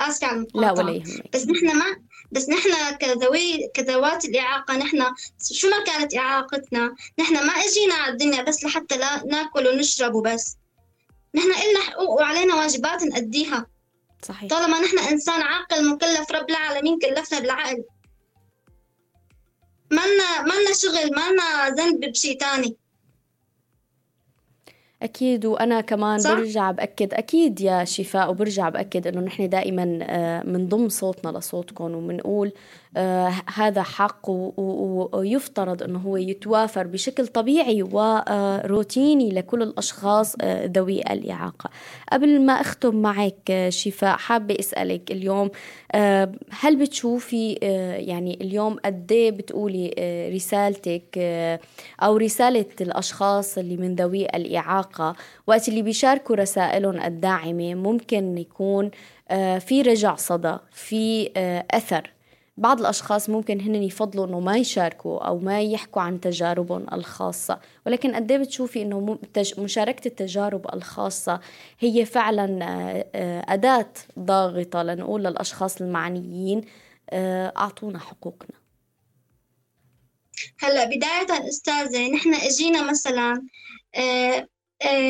آسفة على المقاطعة لا ولا يهمك. بس نحن ما بس نحن كذوي كذوات الإعاقة نحن شو ما كانت إعاقتنا نحن ما إجينا على الدنيا بس لحتى لا ناكل ونشرب وبس. نحن إلنا حقوق وعلينا واجبات نأديها. صحيح. طالما نحن إنسان عاقل مكلف رب العالمين كلفنا بالعقل. ما لنا ما لنا شغل ما لنا ذنب بشيء تاني. أكيد وأنا كمان صح؟ برجع بأكد أكيد يا شفاء وبرجع بأكد إنه نحن دائما بنضم آه، صوتنا لصوتكم وبنقول هذا حق ويفترض أنه هو يتوافر بشكل طبيعي وروتيني لكل الأشخاص آه ذوي الإعاقة. قبل ما أختم معك آه، شفاء حابة أسألك اليوم آه هل بتشوفي آه يعني اليوم قد إيه بتقولي آه رسالتك آه أو رسالة الأشخاص اللي من ذوي الإعاقة وقت اللي بيشاركوا رسائلهم الداعمة ممكن يكون آه في رجع صدى في آه أثر بعض الأشخاص ممكن هن يفضلوا إنه ما يشاركوا أو ما يحكوا عن تجاربهم الخاصة. ولكن قد إيه بتشوفي إنه مشاركة التجارب الخاصة هي فعلا آه، آه، أداة ضاغطة لنقول للأشخاص المعنيين آه، أعطونا حقوقنا. هلأ بداية أستاذة نحن إجينا مثلا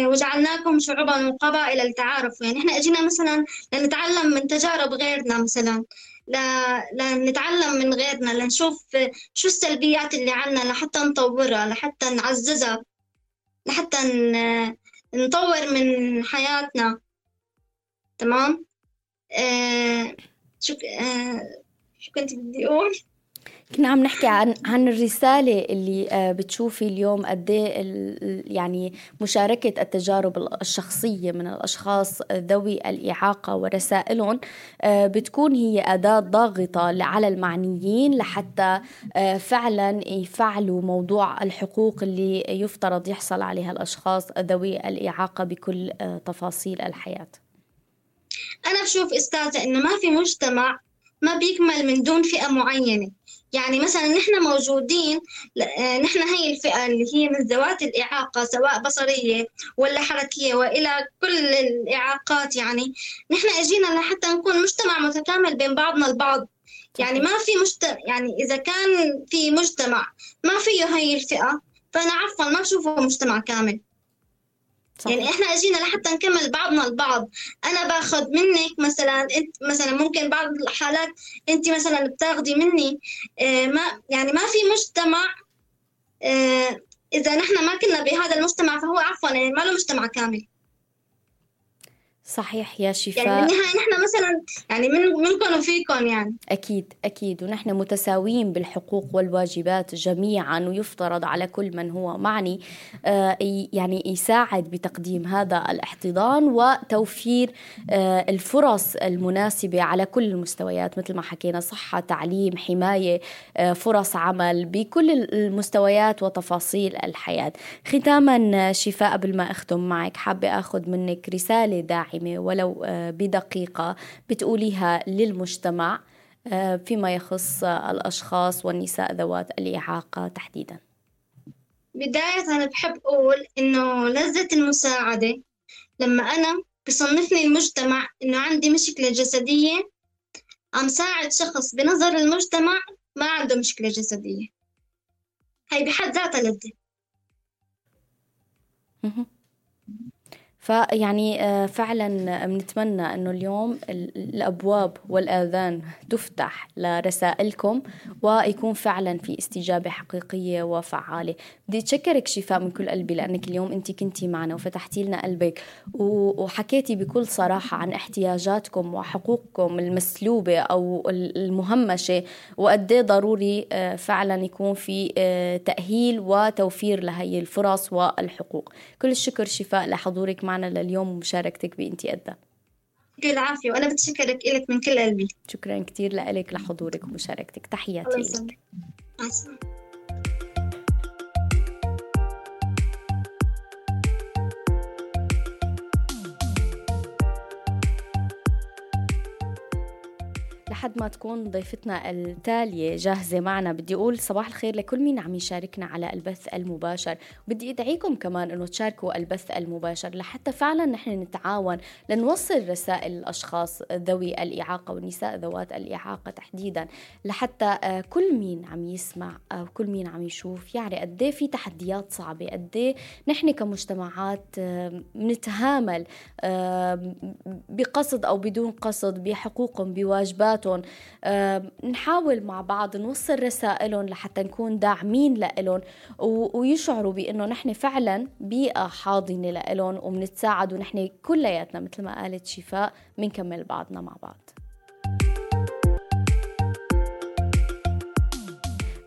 وجعلناكم شعوبا وقبائل لتعارفوا يعني إحنا إجينا مثلا لنتعلم من تجارب غيرنا مثلا. لنتعلم من غيرنا لنشوف شو السلبيات اللي عنا لحتى نطورها لحتى نعززها لحتى نطور من حياتنا. تمام؟ آه شو آه شو كنت بدي أقول؟ كنا عم نحكي عن عن الرسالة اللي آه، بتشوفي اليوم قد إيه يعني مشاركة التجارب الشخصية من الأشخاص ذوي الإعاقة ورسائلهم آه، بتكون هي أداة ضاغطة على المعنيين لحتى آه، فعلا يفعلوا موضوع الحقوق اللي يفترض يحصل عليها الأشخاص ذوي الإعاقة بكل تفاصيل الحياة. أنا بشوف أستاذة إنه ما في مجتمع ما بيكمل من دون فئة معينة. يعني مثلا نحن موجودين آه، نحن هي الفئة اللي هي من ذوات الإعاقة سواء بصرية ولا حركية وإلى كل الإعاقات يعني نحن أجينا لحتى نكون مجتمع متكامل بين بعضنا البعض. يعني ما في مجتمع يعني إذا كان في مجتمع ما فيه هي الفئة فأنا عفوا ما بشوفه مجتمع كامل. صحيح. يعني إحنا اجينا لحتى نكمل بعضنا البعض أنا باخذ منك مثلا إنت مثلا ممكن بعض الحالات إنت مثلا بتاخذي مني آه ما يعني ما في مجتمع آه إذا نحن ما كنا بهذا المجتمع فهو عفوا يعني ما له مجتمع كامل صحيح يا شفاء. يعني بالنهاية نحن مثلا يعني من منكم وفيكم يعني. أكيد أكيد. ونحن متساويين بالحقوق والواجبات جميعا ويفترض على كل من هو معني آه يعني يساعد بتقديم هذا الاحتضان وتوفير آه الفرص المناسبة على كل المستويات. مثل ما حكينا صحة تعليم حماية آه فرص عمل بكل المستويات وتفاصيل الحياة. ختاما شفاء قبل ما أختم معك حابة أخذ منك رسالة داعمة. داعمة ولو آه، بدقيقة بتقوليها للمجتمع آه، فيما يخص الأشخاص والنساء ذوات الإعاقة تحديدا. بداية أنا بحب أقول إنه لذة المساعدة. لما أنا بصنفني المجتمع إنه عندي مشكلة جسدية عم ساعد شخص بنظر المجتمع ما عنده مشكلة جسدية. هي بحد ذاتها لذة. فيعني آه، فعلا بنتمنى إنه اليوم الأبواب والآذان تفتح لرسائلكم ويكون فعلا في استجابة حقيقية وفعالة. بدي أتشكرك شفاء من كل قلبي لأنك اليوم أنت كنتي معنا وفتحتي لنا قلبك وحكيتي بكل صراحة عن احتياجاتكم وحقوقكم المسلوبة أو المهمشة وقد ضروري آه، فعلا يكون في آه، تأهيل وتوفير لهي الفرص والحقوق. كل الشكر شفاء لحضورك معنا لليوم ومشاركتك بانتي قدها يعطيك العافية وأنا بتشكرك لك من كل قلبي. شكرا كثير لك لحضورك ومشاركتك. تحياتي لك لحد ما تكون ضيفتنا التالية جاهزة معنا. بدي أقول صباح الخير لكل مين عم يشاركنا على البث المباشر. بدي أدعيكم كمان أنه تشاركوا البث المباشر لحتى فعلا نحن نتعاون لنوصل رسائل الأشخاص ذوي الإعاقة والنساء ذوات الإعاقة تحديدا لحتى آه، كل مين عم يسمع أو كل مين عم يشوف يعني قد إيه في تحديات صعبة قد إيه نحن كمجتمعات نتهامل بقصد أو بدون قصد بحقوقهم بواجباتهم نحاول مع بعض نوصل رسائلهم لحتى نكون داعمين لهم ويشعروا بأنه نحن فعلا بيئة حاضنة لهم وبنتساعد ونحن كلياتنا مثل ما قالت شفاء بنكمل بعضنا مع بعض.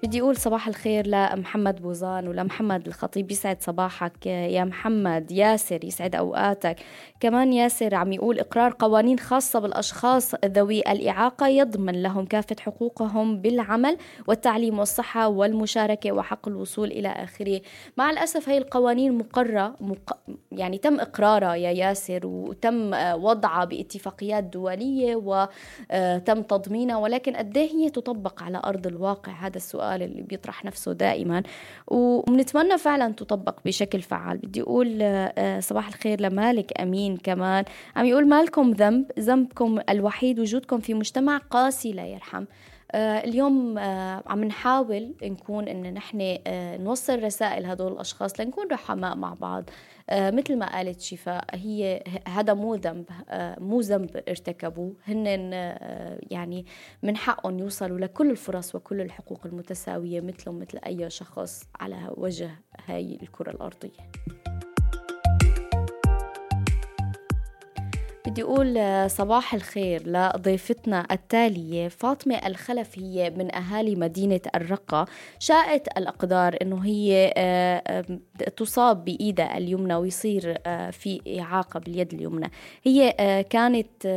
بدي أقول صباح الخير لمحمد بوزان ولمحمد الخطيب يسعد صباحك يا محمد ياسر يسعد أوقاتك. كمان ياسر عم يقول إقرار قوانين خاصة بالأشخاص ذوي الإعاقة يضمن لهم كافة حقوقهم بالعمل والتعليم والصحة والمشاركة وحق الوصول إلى آخره. مع الأسف هي القوانين مقرة مق... يعني تم إقرارها يا ياسر وتم وضعها باتفاقيات دولية وتم تضمينها ولكن قد إيه هي تطبق على أرض الواقع؟ هذا السؤال. اللي بيطرح نفسه دائما. وبنتمنى فعلا تطبق بشكل فعال. بدي أقول آه، صباح الخير لمالك أمين كمان. عم يقول مالكم ذنب ذنبكم الوحيد وجودكم في مجتمع قاسي لا يرحم. آه، اليوم آه، عم نحاول نكون إن نحن نوصل رسائل هدول الأشخاص لنكون رحماء مع بعض. آه، مثل ما قالت شفاء هي هذا مو ذنب آه، مو ذنب ارتكبوه. هن آه، يعني من حقهم يوصلوا لكل الفرص وكل الحقوق المتساوية مثلهم مثل أي شخص على وجه هاي الكرة الأرضية. بدي أقول صباح الخير لضيفتنا التالية فاطمة الخلف هي من أهالي مدينة الرقة. شاءت الأقدار أنه هي آه، تصاب بإيدها اليمنى ويصير آه، في إعاقة باليد اليمنى. هي آه، كانت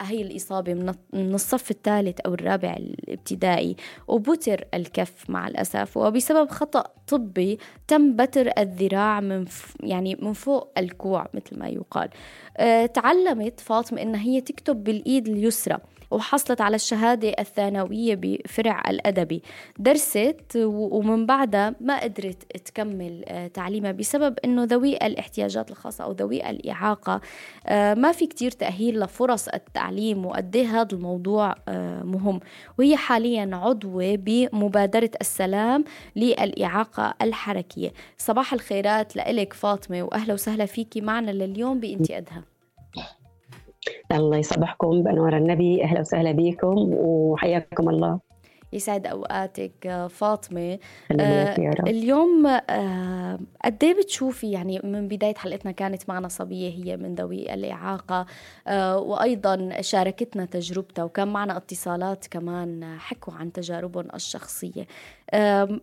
هي الإصابة من الصف الثالث أو الرابع الابتدائي وبتر الكف مع الأسف. وبسبب خطأ طبي تم بتر الذراع من يعني من فوق الكوع مثل ما يقال. تعلمت فاطمة إنها هي تكتب بالإيد اليسرى. وحصلت على الشهادة الثانوية بفرع الأدبي. درست ومن بعدها ما قدرت تكمل آه، تعليمها بسبب أنه ذوي الاحتياجات الخاصة أو ذوي الإعاقة آه، ما في كتير تأهيل لفرص التعليم وقد إيه هذا الموضوع آه، مهم. وهي حاليا عضوة بمبادرة السلام للإعاقة الحركية. صباح الخيرات لإلك فاطمة وأهلا وسهلا فيكي معنا لليوم بإنتي أدهى الله يصبحكم بأنوار النبي. أهلا وسهلا بكم وحياكم الله. يسعد أوقاتك فاطمة. آه اليوم آه قد إيه بتشوفي يعني من بداية حلقتنا كانت معنا صبية هي من ذوي الإعاقة آه وأيضا شاركتنا تجربتها وكان معنا اتصالات كمان حكوا عن تجاربهم الشخصية. آه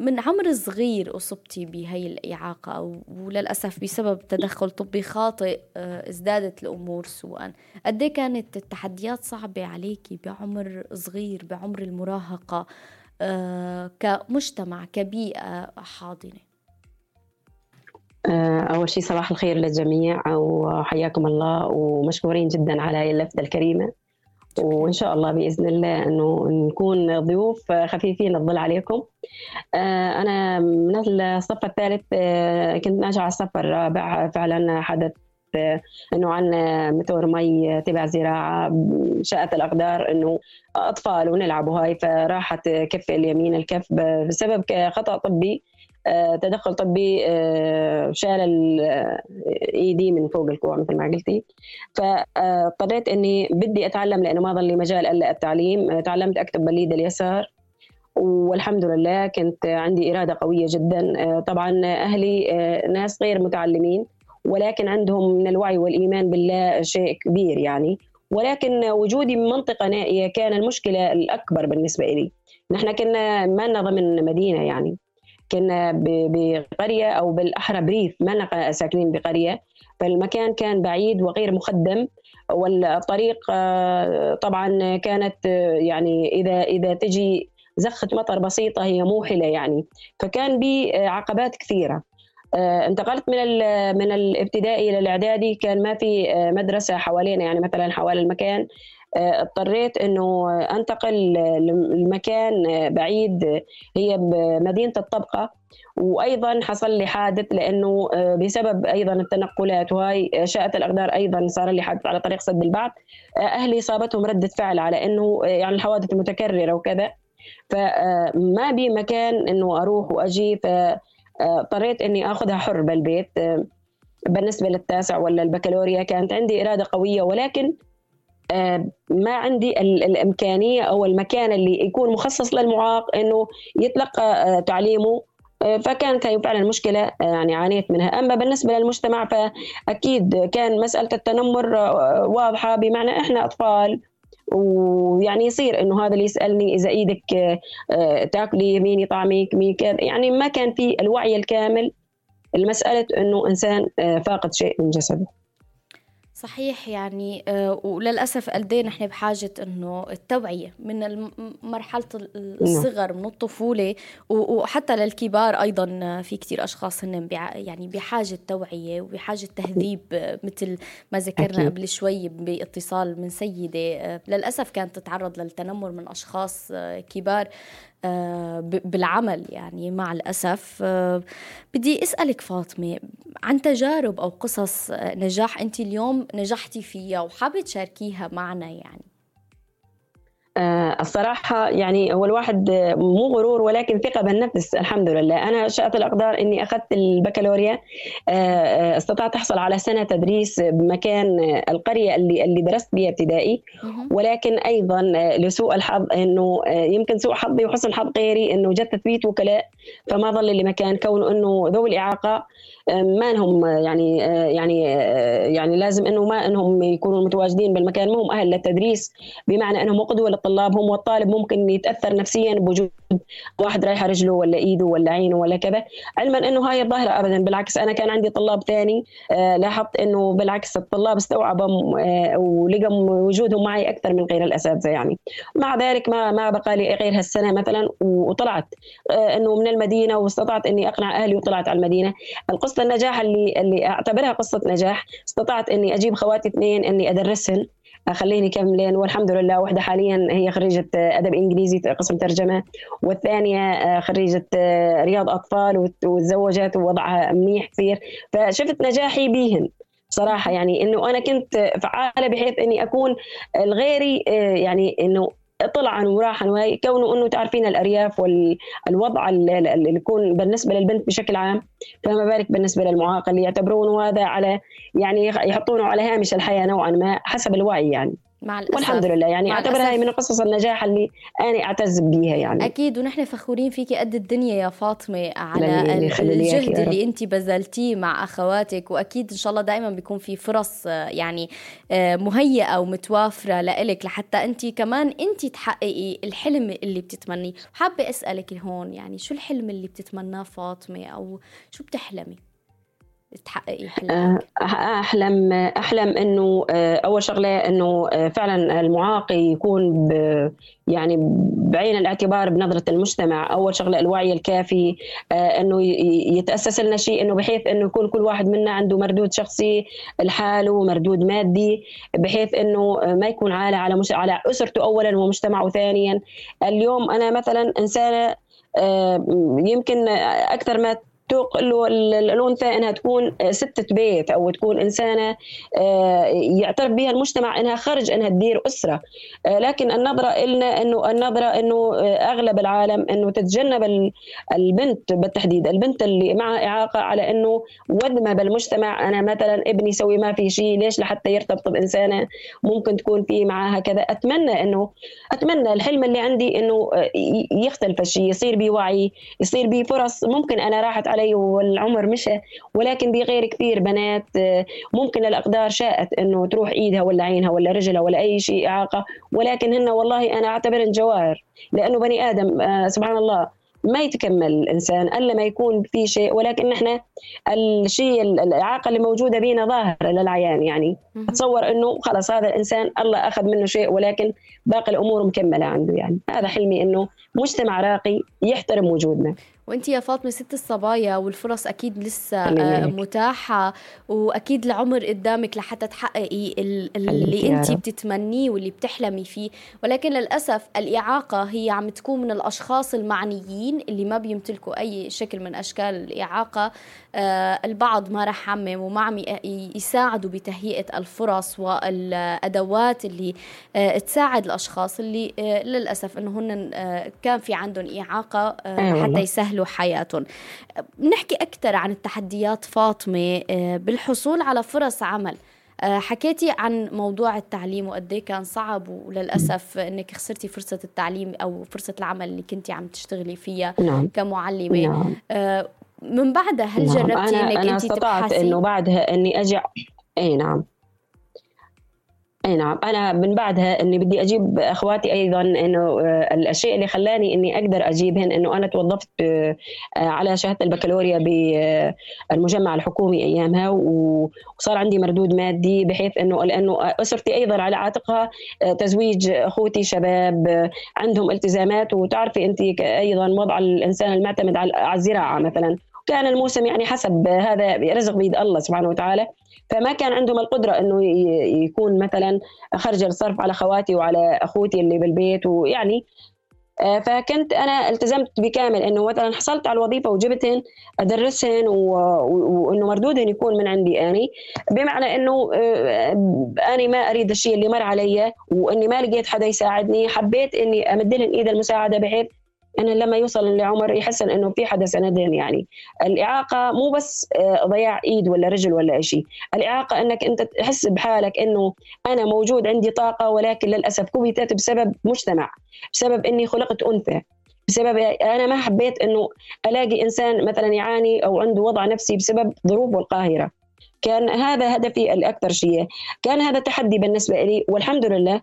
من عمر صغير أصبتي بهي الإعاقة وللأسف بسبب تدخل طبي خاطئ آه، ازدادت الأمور سوءا. قد إيه كانت التحديات صعبة عليكي بعمر صغير بعمر المراهقة آه، كمجتمع كبيئة حاضنة؟ آه، أول شيء صباح الخير للجميع وحياكم الله ومشكورين جدا على اللفتة الكريمة. وإن شاء الله بإذن الله إنه نكون ضيوف خفيفين الظل عليكم. آه، أنا من الصف الثالث آه، كنت ناجحه على الصف الرابع فعلا حدث آه، إنه عن متور مي تبع زراعة شاءت الأقدار إنه أطفال ونلعبوا هاي فراحت كف اليمين الكف بسبب خطا طبي تدخل طبي آه، شال ايدي من فوق الكوع مثل ما قلتي. فاضطريت إني بدي أتعلم لأنه ما ضل لي مجال إلا التعليم. تعلمت أكتب باليد اليسار والحمد لله كنت عندي إرادة قوية جدا. آه، طبعا أهلي ناس غير متعلمين ولكن عندهم من الوعي والإيمان بالله شيء كبير يعني. ولكن وجودي بمنطقه نائية كان المشكلة الأكبر بالنسبة لي نحن كنا ما لنا ضمن مدينة يعني. كنا بقرية أو بالأحرى بريف ما ساكنين بقرية فالمكان كان بعيد وغير مخدم والطريق آه، طبعا كانت آه، يعني إذا إذا تجي زخة مطر بسيطة هي موحلة يعني. فكان بي آه، عقبات كثيرة. انتقلت من من الابتدائي إلى الاعدادي كان ما في مدرسة حوالينا يعني مثلا حوالي المكان اضطريت إنه أنتقل لمكان بعيد هي بمدينة الطبقة وأيضا حصل لي حادث لأنه بسبب أيضا التنقلات وهي شاءت الأقدار أيضا صار لي حادث على طريق سد البعث أهلي صابتهم ردة فعل على إنه يعني الحوادث المتكرره وكذا. فما بي مكان إنه أروح وأجي فاضطريت إني آخذها حر بالبيت. بالنسبة للتاسع ولا البكالوريا كانت عندي إرادة قوية ولكن ما عندي الإمكانية أو المكان اللي يكون مخصص للمعاق إنه يتلقى تعليمه. فكانت هي فعلا مشكلة يعني عانيت منها. أما بالنسبة للمجتمع فأكيد كان مسألة التنمر واضحة. بمعنى إحنا أطفال ويعني يصير إنه هذا اللي يسألني إذا إيدك آه، تاكلي مين يطعمك مين كذا. يعني ما كان في الوعي الكامل المساله إنه إنسان آه، فاقد شيء من جسده. صحيح يعني آه، وللأسف قد نحن بحاجة إنه التوعية من مرحلة الصغر من الطفولة وحتى للكبار أيضا في كتير أشخاص هن يعني بحاجة توعية وبحاجة تهذيب مثل ما ذكرنا أكيد. قبل شوي باتصال من سيدة آه، للأسف كانت تتعرض للتنمر من أشخاص آه، كبار آه، بالعمل يعني مع الأسف. بدي أسألك فاطمة عن تجارب أو قصص نجاح أنت اليوم نجحتي فيها وحابة تشاركيها معنا يعني. الصراحة يعني هو الواحد مو غرور ولكن ثقة بالنفس الحمد لله. أنا شاءت الأقدار أني أخذت البكالوريا آه، آه، استطعت أحصل على سنة تدريس بمكان القرية اللي اللي درست بها ابتدائي. ولكن أيضا لسوء الحظ أنه يمكن سوء حظي وحسن حظ غيري أنه جت تثبيت وكلاء فما ظل لي مكان كونه أنه ذوي الإعاقة ما إنهم يعني يعني يعني لازم إنه ما إنهم يكونوا متواجدين بالمكان ما هم أهل للتدريس بمعنى إنهم قدوه للطلاب هم والطالب ممكن يتأثر نفسيا بوجود واحد رايحة رجله ولا إيده ولا عينه ولا كذا. علما إنه هاي الظاهرة ابدا بالعكس أنا كان عندي طلاب ثاني آه، لاحظت إنه بالعكس الطلاب استوعبوا آه، ولقوا وجودهم معي أكثر من غير الأساتذة يعني. مع ذلك ما ما بقى لي غير هالسنة مثلا وطلعت آه، إنه من المدينة واستطعت إني أقنع أهلي وطلعت على المدينة. القصة النجاح اللي اللي أعتبرها قصة نجاح استطعت إني أجيب خواتي اثنين إني أدرسهن. اخليني كملين والحمد لله واحدة حاليا هي خريجة أدب إنجليزي قسم ترجمة. والثانية خريجة رياض أطفال وتزوجت ووضعها منيح كثير. فشفت نجاحي بيهن صراحة. يعني إنه أنا كنت فعالة بحيث إني أكون الغيري يعني طلعا وراحا كونه إنه تعرفين الأرياف والوضع اللي يكون بالنسبة للبنت بشكل عام فما بالك بالنسبة للمعاق اللي يعتبرونه هذا على يعني يحطونه على هامش الحياة نوعا ما حسب الوعي يعني. مع الأسف. والحمد لله. يعني أعتبرها من قصص النجاح اللي أنا أعتز بيها يعني. أكيد. ونحن فخورين فيكي قد الدنيا يا فاطمة على الجهد اللي أنت بذلتيه مع أخواتك. وأكيد إن شاء الله دائما بيكون في فرص يعني آه، مهيئة ومتوافره لإلك لحتى أنت كمان أنت تحققي الحلم اللي بتتمنيه. حابة أسألك هون يعني شو الحلم اللي بتتمناه فاطمة؟ أو شو بتحلمي؟ تحققي؟ آه، أحلم أحلم إنه آه، أول شغلة إنه آه، فعلا المعاق يكون يعني بعين الاعتبار بنظرة المجتمع أول شغلة الوعي الكافي إنه يتأسس لنا شيء إنه بحيث إنه يكون كل واحد منا عنده مردود شخصي لحاله مردود مادي بحيث إنه ما يكون عالة على مش على أسرته اولا ومجتمعه ثانيا اليوم أنا مثلا إنسانة يمكن أكثر ما تقل الأنثى إنها تكون ستة بيت أو تكون إنسانة آه، يعترف بها المجتمع إنها خرج إنها تدير أسرة. آه، لكن النظرة لنا إنه النظرة إنه آه، أغلب العالم إنه تتجنب البنت بالتحديد. البنت اللي معها إعاقة على إنه وذمة بالمجتمع. أنا مثلا ابني يسوي ما في شيء ليش لحتى يرتبط بانسانه ممكن تكون في معها كذا؟ أتمنى إنه أتمنى الحلم اللي عندي إنه يختلف الشيء يصير بي وعي يصير بي فرص ممكن أنا راحت على علي والعمر مشى ولكن بغير كثير بنات آه، ممكن الأقدار شاءت أنه تروح إيدها ولا عينها ولا رجلها ولا أي شيء إعاقة ولكن هن والله أنا أعتبرهن جواهر لأنه بني آدم آه، سبحان الله ما يتكمل الإنسان ألا ما يكون في شيء ولكن نحن الشيء الإعاقة اللي موجودة بينا ظاهرة للعيان يعني. أتصور إنه خلص هذا الإنسان الله أخذ منه شيء ولكن باقي الأمور مكملة عنده يعني. هذا حلمي إنه مجتمع راقي يحترم وجودنا. وانت يا فاطمة ست الصبايا والفرص أكيد لسه آه، متاحة. وأكيد العمر قدامك لحتى تحققي اللي انت بتتمنيه واللي بتحلمي فيه. ولكن للأسف الإعاقة هي عم تكون من الأشخاص المعنيين اللي ما بيمتلكوا أي شكل من أشكال الإعاقة. آه، البعض ما رح عمم وما عم يساعدوا بتهيئة الفرص والأدوات اللي آه، تساعد الأشخاص اللي للأسف انه هن كان في عندهم إعاقة أيوة حتى يسهلوا له حياتهم نحكي أكثر عن التحديات فاطمة آه، بالحصول على فرص عمل آه، حكيتي عن موضوع التعليم وقد إيه كان صعب وللأسف إنك خسرتي فرصة التعليم أو فرصة العمل اللي كنتي عم تشتغلي فيها نعم. كمعلمة نعم. آه، من بعدها هل نعم. جربتي إنك انت استطعت إنه بعدها إني أجي اي نعم أي نعم. أنا من بعدها إني بدي أجيب أخواتي أيضا إنه آه، الشيء اللي خلاني إني أقدر أجيبهن إنه أنا توظفت آه، على شهادة البكالوريا بالمجمع الحكومي أيامها وصار عندي مردود مادي بحيث إنه لأنه أسرتي أيضا على عاتقها آه، تزويج أخوتي شباب عندهم التزامات. وتعرفي أنت أيضا وضع الإنسان المعتمد على الزراعة مثلا. كان الموسم يعني حسب هذا رزق بيد الله سبحانه وتعالى. فما كان عندهم القدرة إنه يكون مثلا خرج الصرف على خواتي وعلى أخوتي اللي بالبيت ويعني آه، فكنت أنا التزمت بكامل إنه مثلا حصلت على الوظيفة وجبتهن أدرسهن وإنه مردودهن يكون من عندي أني بمعنى إنه آه، أني ما أريد الشيء اللي مر علي وإني ما لقيت حدا يساعدني حبيت إني امد لهم إيد المساعدة بحيث أنا لما يوصل لعمر يحس إنه في حدا سندين يعني. الإعاقة مو بس آه، ضياع إيد ولا رجل ولا شيء الإعاقة إنك أنت تحس بحالك إنه أنا موجود عندي طاقة ولكن للأسف كبتت بسبب مجتمع بسبب إني خلقت أنثى بسبب أنا ما حبيت إنه ألاقي إنسان مثلا يعاني أو عنده وضع نفسي بسبب ظروفه القاهرة. كان هذا هدفي الأكثر شيء. كان هذا تحدي بالنسبة لي والحمد لله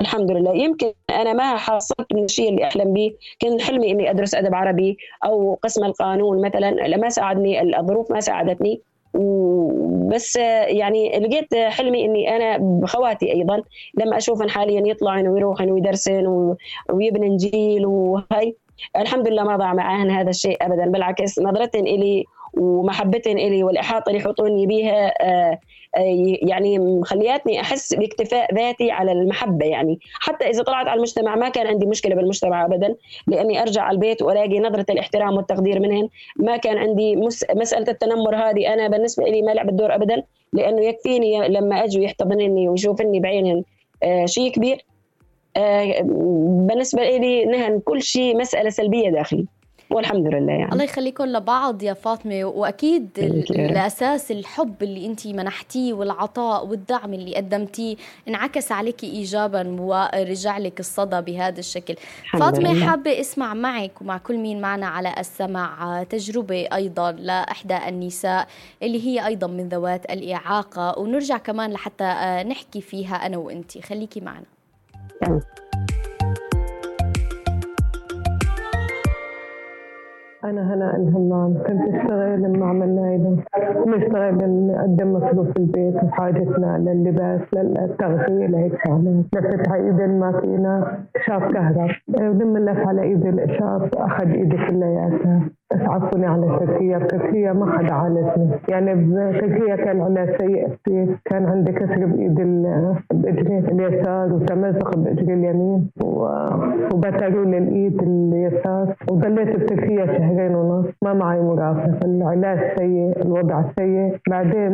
الحمد لله. يمكن أنا ما حصلت من الشيء اللي أحلم به. كان حلمي إني أدرس أدب عربي أو قسم القانون مثلا. ما ساعدني. الظروف ما ساعدتني. وبس يعني لقيت حلمي إني أنا بخواتي أيضا. لما اشوفن حاليا يطلعن ويروحن ويدرسن ويبنن جيل وهي الحمد لله ما ضاع معاهن هذا الشيء ابدا. بالعكس نظرتهن إلي ومحبتهن إلي والإحاطة اللي يحطوني بها آه، يعني مخلياتني أحس باكتفاء ذاتي على المحبة يعني. حتى إذا طلعت على المجتمع ما كان عندي مشكلة بالمجتمع ابدا لأني أرجع على البيت وألاقي نظرة الاحترام والتقدير منهن. ما كان عندي مسألة التنمر هذه أنا بالنسبة لي ما لعبت دور ابدا لأنه يكفيني لما اجوا يحتضنني ويشوفني بعينهم آه شيء كبير. آه بالنسبة لي نهن كل شيء مسألة سلبية داخلي. والحمد لله يعني. الله يخليكم لبعض يا فاطمة وأكيد الأساس الحب اللي انت منحتيه والعطاء والدعم اللي قدمتيه انعكس عليك ايجابا ورجع لك الصدى بهذا الشكل. فاطمة لله. حابة أسمع معك ومع كل مين معنا على السمع تجربة أيضا لإحدى النساء اللي هي أيضا من ذوات الإعاقة ونرجع كمان لحتى نحكي فيها أنا وانت. خليكي معنا. أنا هنا الهمام كنت أشتغل لما عملنا إذا نشتغل نقدم مصروف البيت وحاجتنا لللباس للتغذية لهيك شغلات لفت على إيدي الماكينة شاف كهرب. ولما لف على إيدي الإشاف أخذ إيدي كلياتها. اسعفوني على تركيا. تركيا ما حدا عالجني يعني بتركيا كان علاج سيء كثير. كان عندي كسر بإيد بإجري اليسار وتمزق بإجري اليمين وبتروا لي الإيد اليسار. وضليت بتركيا شهرين ونص. ما معي مرافق. العلاج سيء الوضع سيء. بعدين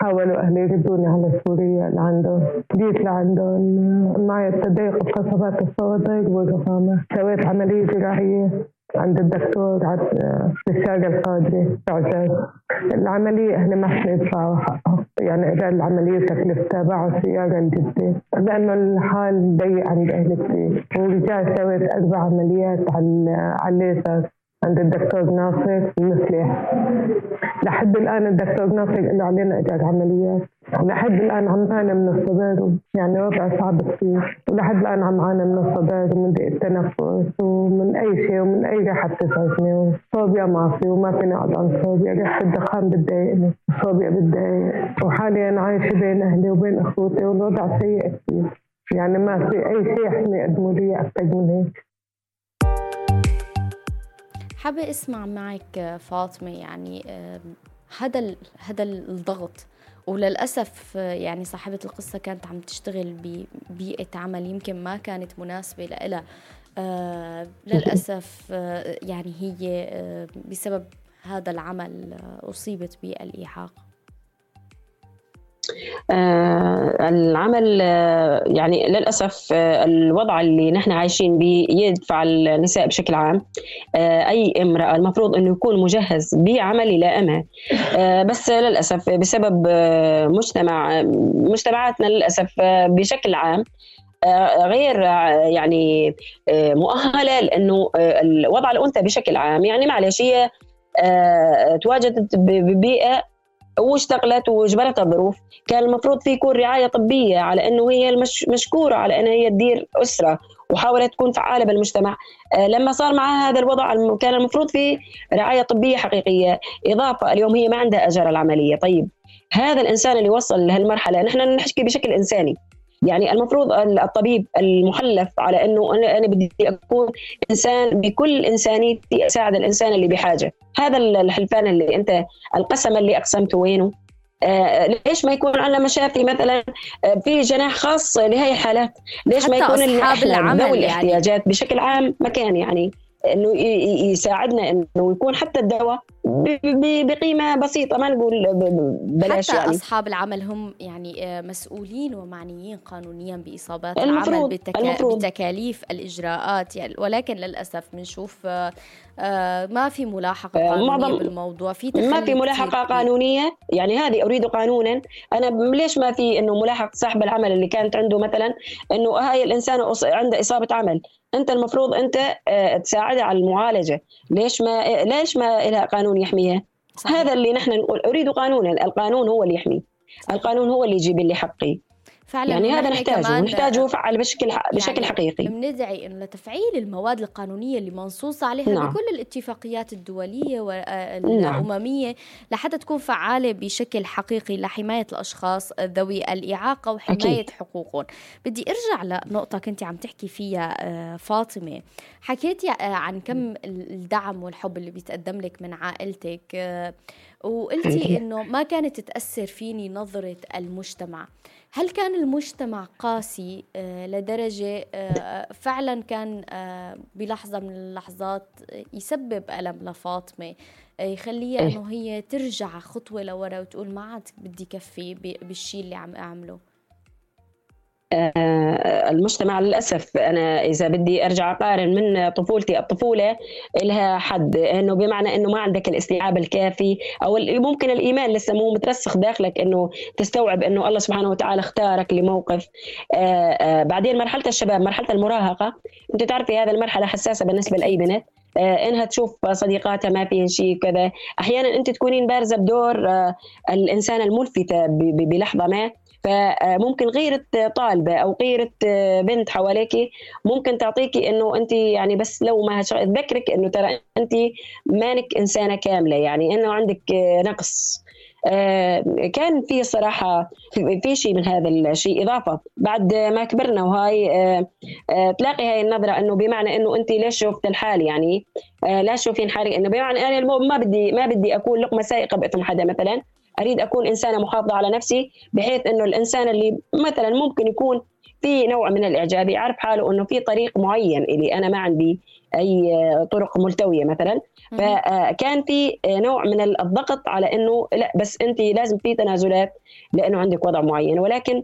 حاولوا أهلي يردوني على سوريا لعندهم جيت لعندهم معي تضيق بقصبات الصدر والرخامه سويت عملية جراحية. عند الدكتور عبد الشاق القادري عزاز العملية إحنا ما حقها يعني إذا العملية تكلفتها باعوا سيارة لجدة لأنه الحال ضيق عند أهل كثير ورجعت سويت أربع عمليات على على الليزر عند الدكتور ناصر المفلح لحد الآن الدكتور ناصر قال علينا إجراء عمليات. لحد الآن عم أعاني من الصدر يعني وضع صعب كثير ولحد الآن عم أعاني من الصدر ومن ضيق التنفس ومن أي شيء ومن أي ريحة بتزعجني وصوبيا ما في وما فيني أقعد عن صوبيا. ريحة الدخان بتضايقني. صوبيا بتضايق. وحاليا عايشة بين أهلي وبين أخوتي والوضع سيء كثير. يعني ما في أي شيء إحنا يقدموا لي أكثر من هيك. حابة أسمع معك فاطمة يعني هذا هذا الضغط وللأسف يعني صاحبة القصة كانت عم تشتغل ببيئة عمل يمكن ما كانت مناسبة لها آه للأسف آه يعني هي آه بسبب هذا العمل أصيبت بالإعاقة آه العمل آه يعني للأسف آه الوضع اللي نحن عايشين به يدفع النساء بشكل عام أي امرأة المفروض إنه يكون مجهز بعمل يلائمها آه بس للأسف بسبب مجتمع مجتمعاتنا للأسف بشكل عام غير يعني مؤهلة لإنه وضع الأنثى بشكل عام. يعني معلش هي تواجدت ببيئة واشتغلت واجبرتها الظروف كان المفروض في يكون رعاية طبية على إنه هي المشكوره على إنها هي تدير أسرة وحاولت تكون فعالة بالمجتمع. لما صار معها هذا الوضع كان المفروض في رعاية طبية حقيقية. إضافة اليوم هي ما عندها أجر العملية. طيب هذا الإنسان اللي وصل لهالمرحلة نحن نحكي بشكل إنساني. يعني المفروض الطبيب المحلف على إنه أنا أنا بدي أكون إنسان بكل إنسانيتي أساعد الإنسان اللي بحاجة هذا الحلفان اللي انت القسم اللي أقسمته وينه آه ليش ما يكون عندنا مشافي مثلا آه في جناح خاص لهي الحالات ليش ما يكون أصحاب العمل ذوي يعني. الاحتياجات يعني. بشكل عام مكان يعني إنه يساعدنا إنه يكون حتى الدواء بقيمة بسيطة ما نقول بلاش حتى يعني. أصحاب العمل هم يعني آه، مسؤولين ومعنيين قانونيا بإصابات العمل بتكا... بتكاليف الإجراءات يعني. ولكن للأسف بنشوف آه، آه، ما في ملاحقة قانونية معظم بالموضوع. في ما في ملاحقة قانونية. يعني هذه أريد قانونا. أنا ليش ما في إنه ملاحقه صاحب العمل اللي كانت عنده مثلا إنه هاي الإنسان عنده إصابة عمل؟ انت المفروض انت آه، تساعدها على المعالجة. ليش ما ليش ما لها قانون يحميها صحيح. هذا اللي نحن نقول أريد قانونا. القانون هو اللي يحمي القانون هو اللي يجيب لي حقي. فعلا يعني هذا نحتاجه نحتاجه يفعل بشكل بشكل يعني حقيقي بندعي انه لتفعيل المواد القانونية اللي منصوص عليها نعم. بكل الاتفاقيات الدولية والامميه نعم. لحتى تكون فعالة بشكل حقيقي لحماية الأشخاص ذوي الإعاقة وحماية أكيد. حقوقهم بدي أرجع لنقطة كنت عم تحكي فيها آه، فاطمة حكيتي آه، عن كم الدعم والحب اللي بيتقدم لك من عائلتك آه، وقلتي إنه ما كانت تأثر فيني نظرة المجتمع. هل كان المجتمع قاسي؟ آه، لدرجة آه، فعلا كان آه، بلحظة من اللحظات يسبب ألم لفاطمة يخليها إيه. أنه هي ترجع خطوة لورا وتقول ما عاد بدي كفي بالشيء اللي عم أعمله. آه، المجتمع للأسف. أنا إذا بدي أرجع أقارن من طفولتي الطفولة لها حد إنه بمعنى إنه ما عندك الاستيعاب الكافي أو ممكن الإيمان لسه مو مترسخ داخلك إنه تستوعب إنه الله سبحانه وتعالى اختارك لموقف. آه، آه، بعدين مرحلة الشباب مرحلة المراهقة. أنت تعرفي هذه المرحلة حساسة بالنسبة لأي بنت. إنها تشوف صديقاتها ما فيهن شيء كذا. أحيانا أنت تكونين بارزة بدور الانسانه الملفتة بلحظة ما. فممكن غيرة طالبة أو غيرة بنت حواليك ممكن تعطيكي إنه أنت يعني بس لو ما تذكرك إنه ترى أنت مانك إنسانة كاملة يعني إنه عندك نقص. آه، كان في صراحة في شيء من هذا الشيء إضافة. بعد ما كبرنا وهاي آه، آه، تلاقي هاي النظرة إنه بمعنى إنه أنت ليش شفت الحال يعني لا تشوفين حالي إنه بمعنى أنا ما بدي ما بدي أكون لقمة سائقة بإثم حدا مثلا. أريد أكون إنسانة محافظة على نفسي بحيث إنه الإنسان اللي مثلا ممكن يكون في نوع من الإعجاب يعرف حاله إنه في طريق معين الي أنا ما عندي أي طرق ملتوية مثلا. فكان في نوع من الضغط على إنه لا بس أنت لازم في تنازلات لأنه عندك وضع معين. ولكن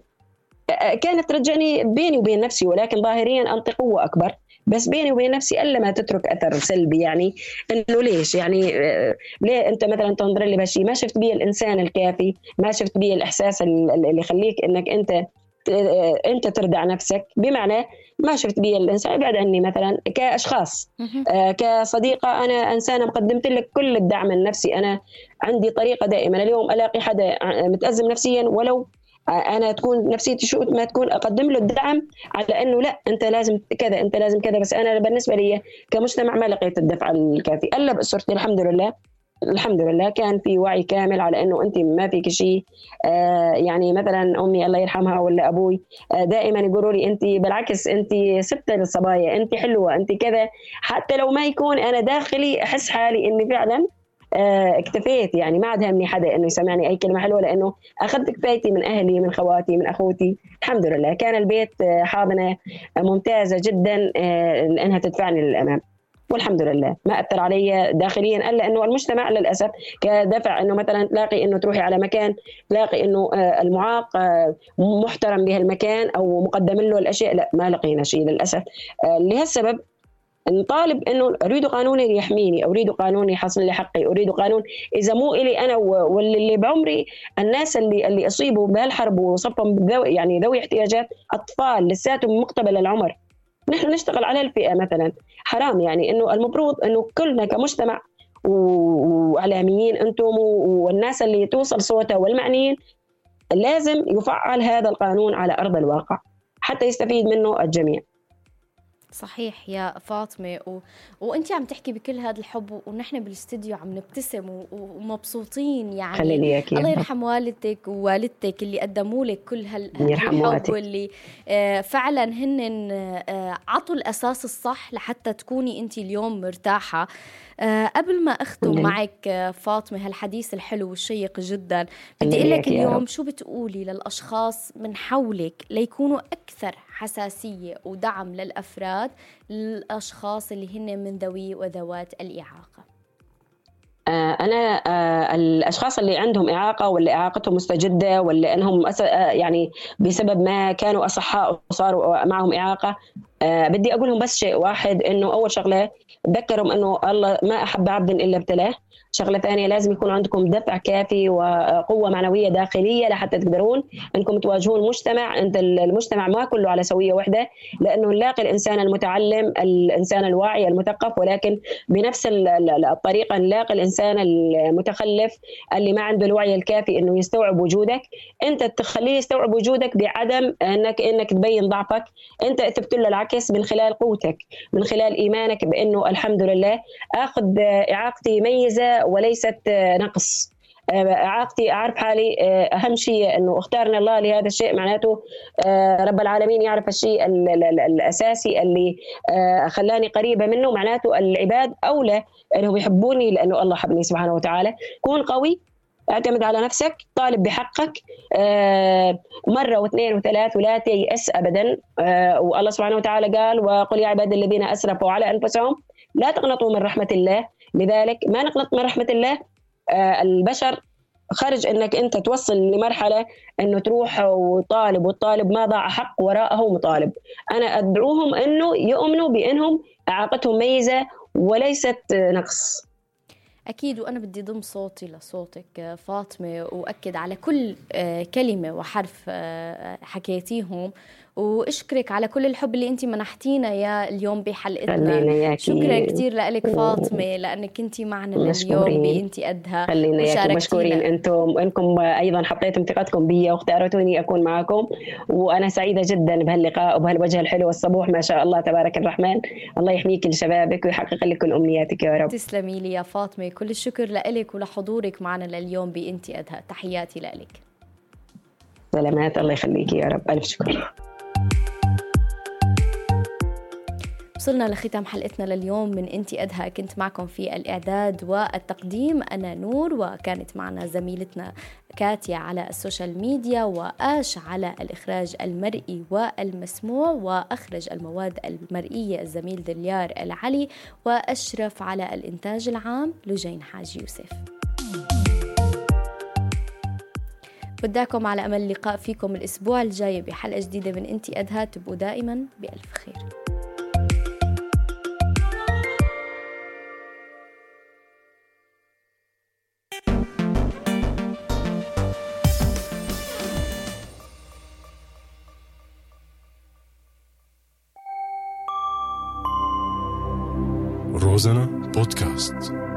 كانت ترجعني بيني وبين نفسي ولكن ظاهريا انت قوة أكبر. بس بيني وبين نفسي ألا ما تترك أثر سلبي يعني إنه ليش؟ يعني آه، ليه أنت مثلا تنظر لي بهالشيء ما شفت بي الإنسان الكافي ما شفت بي الإحساس اللي يخليك إنك أنت آه، أنت تردع نفسك. بمعنى ما شفت بي الإنسان ابعد عني مثلا كأشخاص آه كصديقة. أنا إنسانة قدمت لك كل الدعم النفسي. أنا عندي طريقة دائما. اليوم ألاقي حدا متأزم نفسيا ولو أنا تكون نفسيتي شو ما تكون أقدم له الدعم على إنه لا أنت لازم كذا أنت لازم كذا بس أنا بالنسبة لي كمجتمع ما لقيت الدفع الكافي. إلا بأسرتي الحمد لله الحمد لله. كان في وعي كامل على إنه أنت ما فيك شيء. آه يعني مثلا أمي الله يرحمها ولا أبوي آه دائما يقولوا لي أنت بالعكس أنت سبت للصبايا أنت حلوة أنت كذا. حتى لو ما يكون أنا داخلي أحس حالي إني فعلا اكتفيت. يعني ما عاد همني حدا إنه يسمعني أي كلمة حلوة لأنه أخذت كفايتي من أهلي من خواتي من أخوتي. الحمد لله. كان البيت آه، حاضنة ممتازة جدا آه، انها تدفعني للأمام. والحمد لله. ما أثر علي داخليا إلا إنه المجتمع للأسف كدفع إنه مثلا تلاقي إنه تروحي على مكان تلاقي إنه آه، المعاق آه، محترم بهالمكان أو مقدم له الأشياء لا ما لقينا شيء للأسف. آه، لهالسبب نطالب إنه أريد قانون يحميني أريد قانون يحصل لي حقي أريد قانون. إذا مو إلي أنا واللي بعمري الناس اللي اللي أصيبوا بهالحرب وصفهم يعني ذوي احتياجات أطفال لساتهم مقتبل العمر نحن نشتغل على الفئة مثلا. حرام يعني إنه المفروض إنه كلنا كمجتمع واعلاميين أنتم والناس اللي توصل صوتها والمعنيين لازم يفعل هذا القانون على أرض الواقع حتى يستفيد منه الجميع. صحيح يا فاطمة و... وانت عم تحكي بكل هذا الحب ونحن بالاستديو عم نبتسم و... ومبسوطين يعني خليني. الله يرحم والدتك ووالدتك اللي قدموا لك كل هالحب واللي آه فعلا هن آه عطوا الأساس الصح لحتى تكوني انت اليوم مرتاحة آه قبل ما أختم مم. معك فاطمة هالحديث الحلو والشيق جدا بدي أقول لك اليوم شو بتقولي للأشخاص من حولك ليكونوا أكثر حساسية ودعم للأفراد الاشخاص اللي هن من ذوي وذوات الإعاقة. آه، أنا آه، الأشخاص اللي عندهم إعاقة ولا إعاقتهم مستجدة ولا إنهم يعني بسبب ما كانوا أصحاء وصاروا معهم إعاقة بدي أقول لهم بس شيء واحد إنه أول شغلة تذكرهم إنه الله ما أحب عبد إلا ابتلاه. شغلة ثانية لازم يكون عندكم دفع كافي وقوة معنوية داخلية لحتى تقدرون إنكم تواجهون المجتمع أنت المجتمع ما كله على سوية واحدة لأنه نلاقي الإنسان المتعلم الإنسان الواعي المثقف ولكن بنفس الطريقة نلاقي الإنسان المتخلف اللي ما عنده الوعي الكافي إنه يستوعب وجودك. أنت تخليه يستوعب وجودك بعدم انك إنك تبين ضعفك. أنت تثبت له العكس من خلال قوتك من خلال إيمانك بإنه الحمد لله آخذ إعاقتي ميزة وليست نقص. اعاقتي أعرف حالي أهم شيء إنه اختارنا الله لهذا الشيء معناته رب العالمين يعرف الشيء الأساسي اللي خلاني قريبة منه معناته العباد أولى إنهم يحبوني لأنه الله حبني سبحانه وتعالى. كون قوي اعتمد على نفسك طالب بحقك مرة واثنين وثلاث ولا تيأس أبدا. والله سبحانه وتعالى قال وقل يا عبادي الذين أسرفوا على أنفسهم لا تقنطوا من رحمة الله. لذلك ما نقنط من رحمة الله؟ آه، البشر خرج إنك أنت توصل لمرحلة إنه تروح وطالب والطالب ما ضاع حق وراءه مطالب أنا أدعوهم إنه يؤمنوا بإنهم أعاقتهم ميزة وليست نقص. أكيد وأنا بدي ضم صوتي لصوتك فاطمة وأكد على كل آه، كلمة وحرف آه، حكيتيهم. واشكرك على كل الحب اللي انت منحتينا يا اليوم بحلقتنا. شكرا كثير لك فاطمة لأنك كنتي معنا اليوم بانت قدها خلينا مشكورين أنتم. انكم أيضا حطيتم ثقتكم بي. واختارتوني أكون معكم وأنا سعيدة جدا بهاللقاء وبهالوجه الحلو والصبوح. ما شاء الله تبارك الرحمن. الله يحميك لشبابك ويحقق لك كل أمنياتك يا رب. تسلمي لي يا فاطمة. كل الشكر لك ولحضورك معنا لليوم بانت ادها تحياتي لك سلامات. الله يخليك يا رب. ألف شكر. وصلنا لختام حلقتنا لليوم من انتي أدهى. كنت معكم في الإعداد والتقديم أنا نور وكانت معنا زميلتنا كاتيا على ال social media وآش على الإخراج المرئي والمسموع وأخرج المواد المرئية الزميل دليار العلي وأشرف على الإنتاج العام لجين حاج يوسف. بدايتكم على أمل اللقاء فيكم الأسبوع الجاي بحلقة جديدة من انتي أدهى. تبقوا دائما بألف خير. Rosener Podcast.